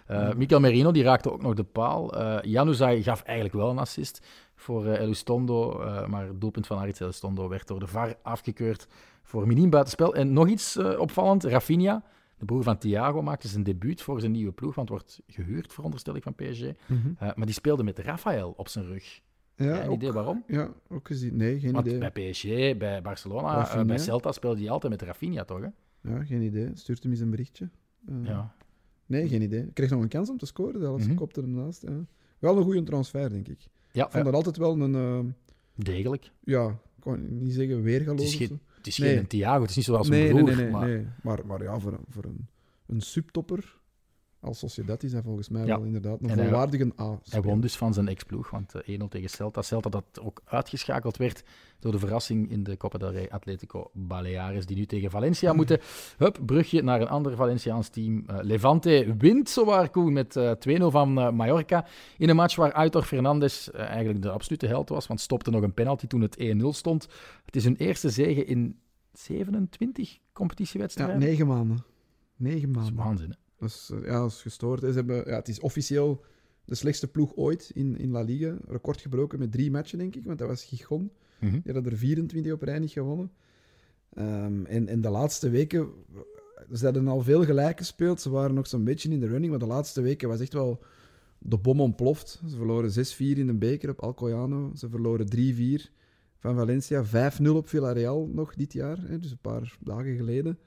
ja. Mikel Merino die raakte ook nog de paal. Eh Januzaj gaf eigenlijk wel een assist voor eh Elustondo, eh, maar het doelpunt van Aritz Elustondo werd door de VAR afgekeurd voor miniem buitenspel. En nog iets eh, opvallend, Rafinha, de broer van Thiago, maakte zijn debuut voor zijn nieuwe ploeg, want wordt gehuurd, veronderstel ik, van PSG. Mhm. Maar die speelde met Rafael op zijn rug. Ja, Ja, een ook, idee waarom? ja, ook gezien. Nee, geen Want idee. bij PSG, bij Barcelona, bij Celta speelde hij altijd met Rafinha, toch? Hè? Ja, geen idee. Stuurt hem eens een berichtje. Ja. Nee, geen idee. Kreeg nog een kans om te scoren, zelfs. Mhm. Kopte hem naast. Ja. Wel een goede transfer, denk ik. Ja, Ik vond dat altijd wel een... eh, degelijk. ja, ik kan niet zeggen weergaloos. Het is geen-. Het is Nee. geen Thiago, het is niet zoals nee, zijn nee, broer. nee, nee, maar... nee. Maar, maar ja, voor, een- voor een, een subtopper als Sociedad is hij volgens mij Ja. wel inderdaad een En hij- volwaardige A. Hij won dus van zijn ex-ploeg, want eh, 1-0 tegen Celta. Celta dat ook uitgeschakeld werd door de verrassing in de Copa del Rey Atletico Baleares, die nu tegen Valencia moeten. Hup, brugje naar een ander Valenciaans team. Eh, Levante wint zowaar Koen met eh, 2-0 van eh, Mallorca. In een match waar Aitor Fernandes eh, eigenlijk de absolute held was, want stopte nog een penalty toen het 1-0 stond. Het is hun eerste zege in 27 Ja, competitiewedstrijden. negen maanden. Negen Dat is maanden. waanzin, hè? Eh, ja, dat is gestoord. Ze hebben, ja, het is officieel de slechtste ploeg ooit in, in La Liga. Record gebroken met drie matchen, denk ik, want dat was Gijon. Mhm. Die hadden er 24 op rij niet gewonnen. Ehm, en, en de laatste weken... Ze hadden al veel gelijk gespeeld. Ze waren nog zo'n beetje in de running. Maar de laatste weken was echt wel de bom ontploft. Ze verloren 6-4 in de beker op Alcoyano. Ze verloren 3-4 van Valencia. 5-0 op Villarreal nog dit jaar. Hè, dus een paar dagen geleden.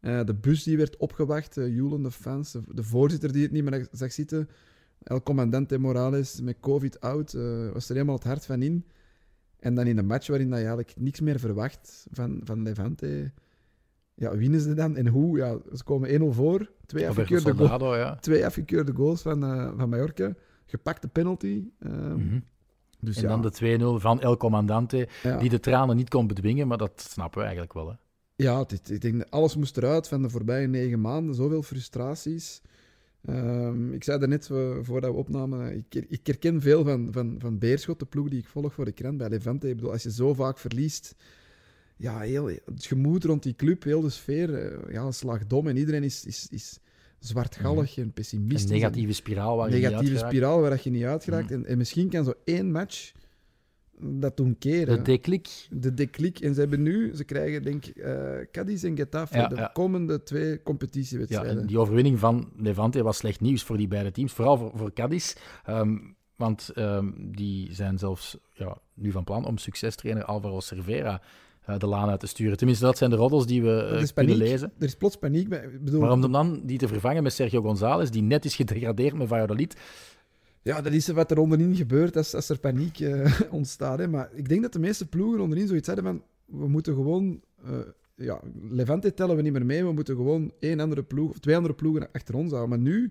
Eh, de bus die werd opgewacht. Uh, joelende fans. De, de voorzitter die het niet meer zag zitten. El Comandante Morales met COVID out. eh, was er helemaal het hart van in. En dan in een match waarin dat je eigenlijk niks meer verwacht van, van Levante, ja, winnen ze dan. En hoe? Ja, ze komen 1-0 voor. Twee afgekeurde, goal- Soldado, ja. twee afgekeurde goals van, van Mallorca. Gepakte penalty. Mhm. Dus En ja, dan de 2-0 van El Comandante, ja. die de tranen niet kon bedwingen, maar dat snappen we eigenlijk wel. Hè? Ja, het- ik denk dat alles moest eruit van de voorbije negen maanden. Zoveel frustraties. Ehm, ik zei daarnet, net voordat we opnamen, ik, ik herken veel van, van, van Beerschot, de ploeg die ik volg voor de krant bij Levante. Ik bedoel, als je zo vaak verliest, ja, heel, het gemoed rond die club, heel de sfeer, eh, ja, een slag dom en iedereen is, is, is zwartgallig en pessimistisch. Een negatieve spiraal waar je niet negatieve uit geraakt. spiraal waar je niet uitgeraakt. Mhm. En, en misschien kan zo één match dat doen keren. De deklik. de declic. En ze hebben nu, ze krijgen denk ik eh Cadiz en Getafe Ja, de ja. komende twee Ja, competitiewedstrijden. en die overwinning van Levante was slecht nieuws voor die beide teams, vooral voor, voor Cadiz. Ehm, want ehm, die zijn zelfs ja, nu van plan om succestrainer Alvaro Cervera eh, de laan uit te sturen. Tenminste, dat zijn de roddels die we is kunnen paniek. lezen. Er is plots paniek. bij- bedoel, Maar om dan die te vervangen met Sergio González, die net is gedegradeerd met Valladolid, Ja, dat is wat er onderin gebeurt als, als er paniek eh, ontstaat. Hè. Maar ik denk dat de meeste ploegen onderin zoiets hadden van... We moeten gewoon... eh, ja, Levante tellen we niet meer mee. We moeten gewoon één andere ploeg, of twee andere ploegen achter ons houden. Maar nu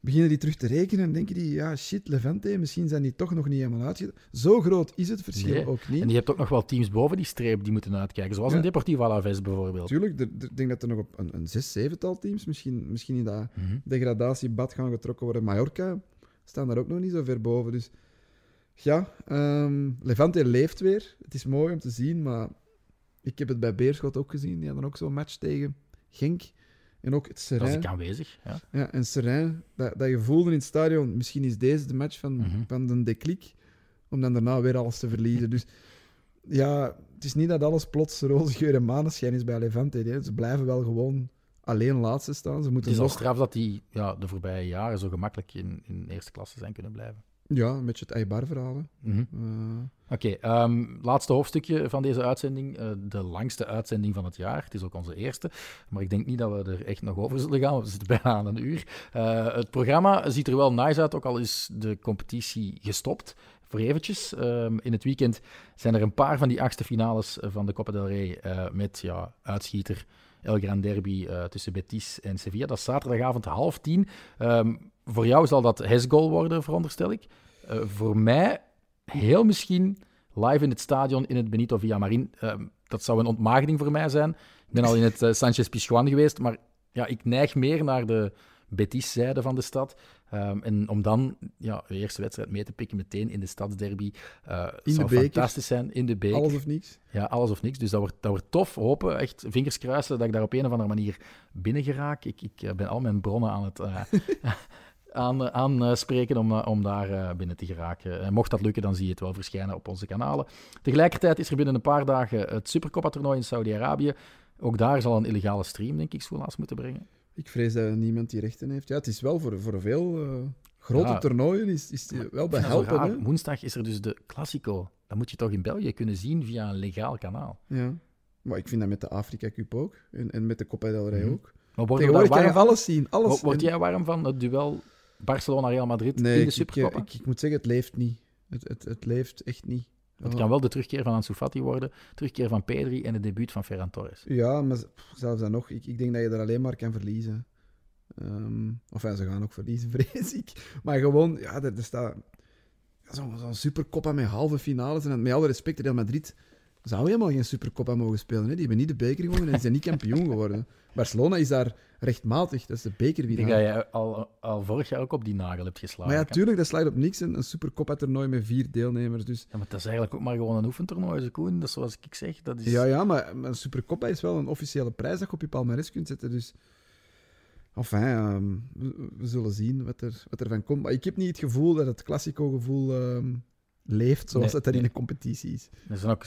beginnen die terug te rekenen en denken die... Ja, shit, Levante, misschien zijn die toch nog niet helemaal uitgedaan. Zo groot is het verschil Nee. ook niet. en je hebt ook nog wel teams boven die streep die moeten uitkijken, zoals Ja. een Deportivo Alaves bijvoorbeeld. Tuurlijk, ik denk dat er nog op een, een zes, zevental teams misschien, misschien in dat Mhm. degradatiebad gaan getrokken worden. Mallorca staan daar ook nog niet zo ver boven. Dus ja, ehm, Levante leeft weer. Het is mooi om te zien, maar ik heb het bij Beerschot ook gezien. Die hadden ook zo'n match tegen Genk. En ook het Dat is Serijn. ik aanwezig. Ja. Ja, en Serijn, dat, dat je voelde in het stadion, misschien is deze de match van, Mhm. van de declic, om dan daarna weer alles te verliezen. Dus ja, het is niet dat alles plots roze geur en maneschijn is bij Levante. hè. Ze blijven wel gewoon alleen laatste staan. Ze Het moeten is al nog straf dat die ja, de voorbije jaren zo gemakkelijk in, in eerste klasse zijn kunnen blijven. Ja, een beetje het Eibar-verhaal. Mhm. Eh, Oké, ehm, laatste hoofdstukje van deze uitzending. eh, de langste uitzending van het jaar. Het is ook onze eerste. Maar ik denk niet dat we er echt nog over zullen gaan. We zitten bijna aan een uur. Eh, het programma ziet er wel nice uit, ook al is de competitie gestopt. Voor eventjes. Ehm, in het weekend zijn er een paar van die achtste finales van de Copa del Rey. met ja, uitschieter El Gran Derby eh, tussen Betis en Sevilla. Dat is zaterdagavond half tien. Ehm, voor jou zal dat Hesgoal worden, veronderstel ik. Eh, voor mij heel misschien live in het stadion in het Benito Villamarin. Ehm, dat zou een ontmaagding voor mij zijn. Ik ben al in het eh, Sanchez Pizjuan geweest, maar ja, ik neig meer naar de Betis-zijde van de stad. Ehm, en om dan ja, de eerste wedstrijd mee te pikken meteen in de stadsderby. de zou beker. fantastisch zijn. In de beker. Alles of niks. Ja, alles of niks. Dus dat wordt, dat wordt tof. Hopen, echt vingers kruisen dat ik daar op een of andere manier binnen geraak. Ik, ik eh, ben al mijn bronnen aan het aan, eh, aanspreken om, eh, om daar eh, binnen te geraken. En mocht dat lukken, dan zie je het wel verschijnen op onze kanalen. Tegelijkertijd is er binnen een paar dagen het Supercoppa-toernooi in Saudi-Arabië. Ook daar zal een illegale stream, denk ik, Soelaas moeten brengen. Ik vrees dat niemand die rechten heeft. Ja, het is wel voor, voor veel eh, grote Ja. toernooien is, is die wel behelpen. Woensdag is er dus de Classico. Dat moet je toch in België kunnen zien via een legaal kanaal. Ja. Maar ik vind dat met de Afrika Cup ook. En, en met de Copa del Rey Mhm. ook. Maar Tegenwoordig kan je warm, alles zien. Alles. word- jij warm van het duel Barcelona-Real Madrid nee, in de ik, ik, Supercoppa? ik, ik moet zeggen, het leeft niet. Het, het, het leeft echt niet. Het kan wel de terugkeer van Ansu Fati worden, terugkeer van Pedri en het debuut van Ferran Torres. Ja, maar zelfs dan nog, ik, ik denk dat je er alleen maar kan verliezen. Ehm of ja, ze gaan ook verliezen, vrees ik. Maar gewoon, ja, er, er staat zo'n zo'n supercoppa met halve finales. En met alle respect, Real Madrid zou helemaal geen supercoppa mogen spelen. Hè. Die hebben niet de beker gewonnen en die zijn niet kampioen geworden. Barcelona is daar rechtmatig, dat is de Ik denk bekerwinnaar. dat jij al, al vorig jaar ook op die nagel hebt geslagen. Maar ja, tuurlijk, dat slaat op niks. Een, een supercoppa-toernooi met vier deelnemers. Dus Ja, maar dat is eigenlijk ook maar gewoon een oefentoernooi, zo Koen. Dat is zoals ik zeg. Dat is... Ja, ja, maar, een Supercoppa is wel een officiële prijs dat je op je palmarès kunt zetten. Dus, enfin, ehm, we, we zullen zien wat er, wat er van komt. Maar ik heb niet het gevoel dat het Classico-gevoel ehm, leeft zoals Nee, het er in de competitie is. Er zijn ook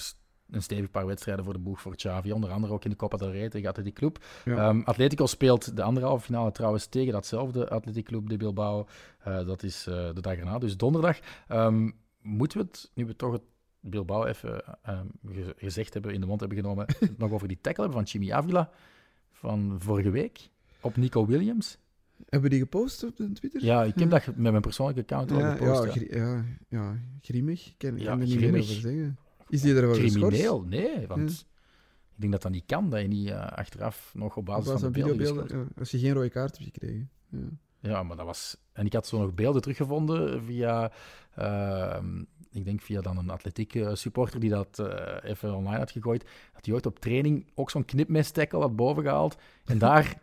een stevig paar wedstrijden voor de boeg voor Xavi. Onder andere ook in de Copa del Rey tegen Atletico Club. Ja. Ehm, Atletico speelt de anderhalve finale trouwens tegen datzelfde Atletico Club de Bilbao. Eh, dat is eh, de dag erna, dus donderdag. Ehm, moeten we het, nu we toch het Bilbao even ehm, ge- gezegd hebben, in de mond hebben genomen, nog over die tackle hebben van Jimmy Avila van vorige week op Nico Williams? Hebben we die gepost op de Twitter? Ja, ik heb dat ge- met mijn persoonlijke account al ja, gepost. ja. ja, ja, grimmig. Ik kan, Ja, kan er niet grimmig. meer over zeggen. Is die ervoor geschorst? Crimineel, nee, want Ja. ik denk dat dat niet kan, dat je niet eh, achteraf nog op basis Op basis van de van beelden videobeelden? Ja, als je geen rode kaart hebt gekregen. Ja. Ja, maar dat was... En ik had zo nog beelden teruggevonden via... ehm, ik denk via dan een atletiek eh, supporter die dat eh, even online had gegooid. Dat hij ooit op training ook zo'n knipmes-tackle had bovengehaald. En daar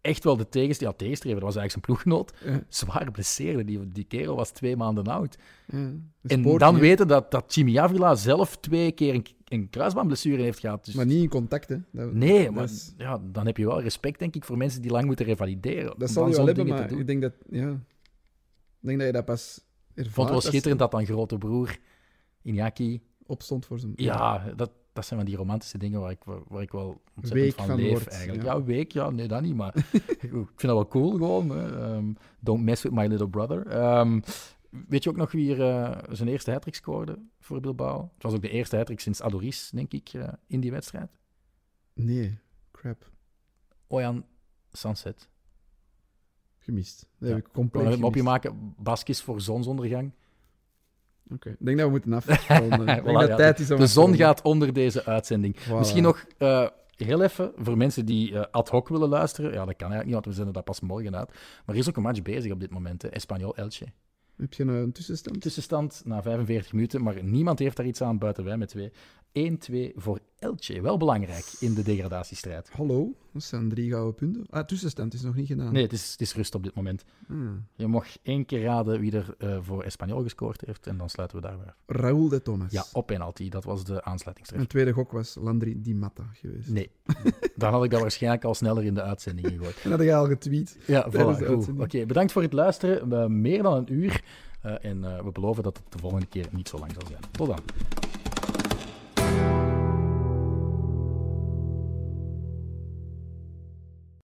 echt wel de tegenst ja, tegenstrever, dat was eigenlijk zijn ploeggenoot, Ja, zwaar blesseerde. Die, die kerel was twee maanden oud. ja. En dan weten dat, dat Jimmy Avila zelf twee keer een, een kruisbandblessure heeft gehad. Dus Maar niet in contact, hè. Dat, Nee, dat maar is- ja, dan heb je wel respect, denk ik, voor mensen die lang moeten revalideren. Dat zal je wel hebben, maar ik denk dat, ja, ik denk dat je dat pas ervaart. Ik vond het wel schitterend dat dan grote broer Iñaki... opstond voor zijn. Ja, dat, dat zijn van die romantische dingen waar ik, waar, ik wel ontzettend Week van, van leef, wordt, eigenlijk. ja. Ja. week, ja, nee, dat niet, maar ik vind dat wel cool gewoon. Hè. Ehm, don't mess with my little brother. Ehm, weet je ook nog wie er eh, zijn eerste hat scoorde voor Bilbao? Het was ook de eerste hat sinds Adoris, denk ik, eh, in die wedstrijd. Nee, crap. Ojan Sanset. Gemist. Dat heb ik Ik compleet een mopje maken. Baskis voor zonsondergang. Oké, Ik denk dat we moeten afronden. ik denk Voilà, dat ja, tijd is om De zon gaat onder deze uitzending. Voilà. Misschien nog eh, heel even voor mensen die eh, ad hoc willen luisteren. Ja, dat kan eigenlijk niet, want we zenden dat pas morgen uit. Maar er is ook een match bezig op dit moment. hè. Espanyol Elche. Heb je een tussenstand? Tussenstand na 45 minuten, maar niemand heeft daar iets aan buiten wij met twee. 1-2 voor Elche. Wel belangrijk in de degradatiestrijd. Hallo, dat zijn drie gouden punten. Ah, tussenstand is nog niet gedaan. Nee, het is, het is rust op dit moment. Hmm. Je mag één keer raden wie er eh, voor Espanyol gescoord heeft en dan sluiten we daar weer af. Raúl de Thomas. Ja, op penalty. Dat was de aansluitingstreffer. Mijn tweede gok was Landry Di Matta geweest. Nee, dan had ik dat waarschijnlijk al sneller in de uitzending gegooid. En had je al getweet. Ja, voilà. Oké, bedankt voor het luisteren. We- meer dan een uur. Eh, en we beloven dat het de volgende keer niet zo lang zal zijn. Tot dan.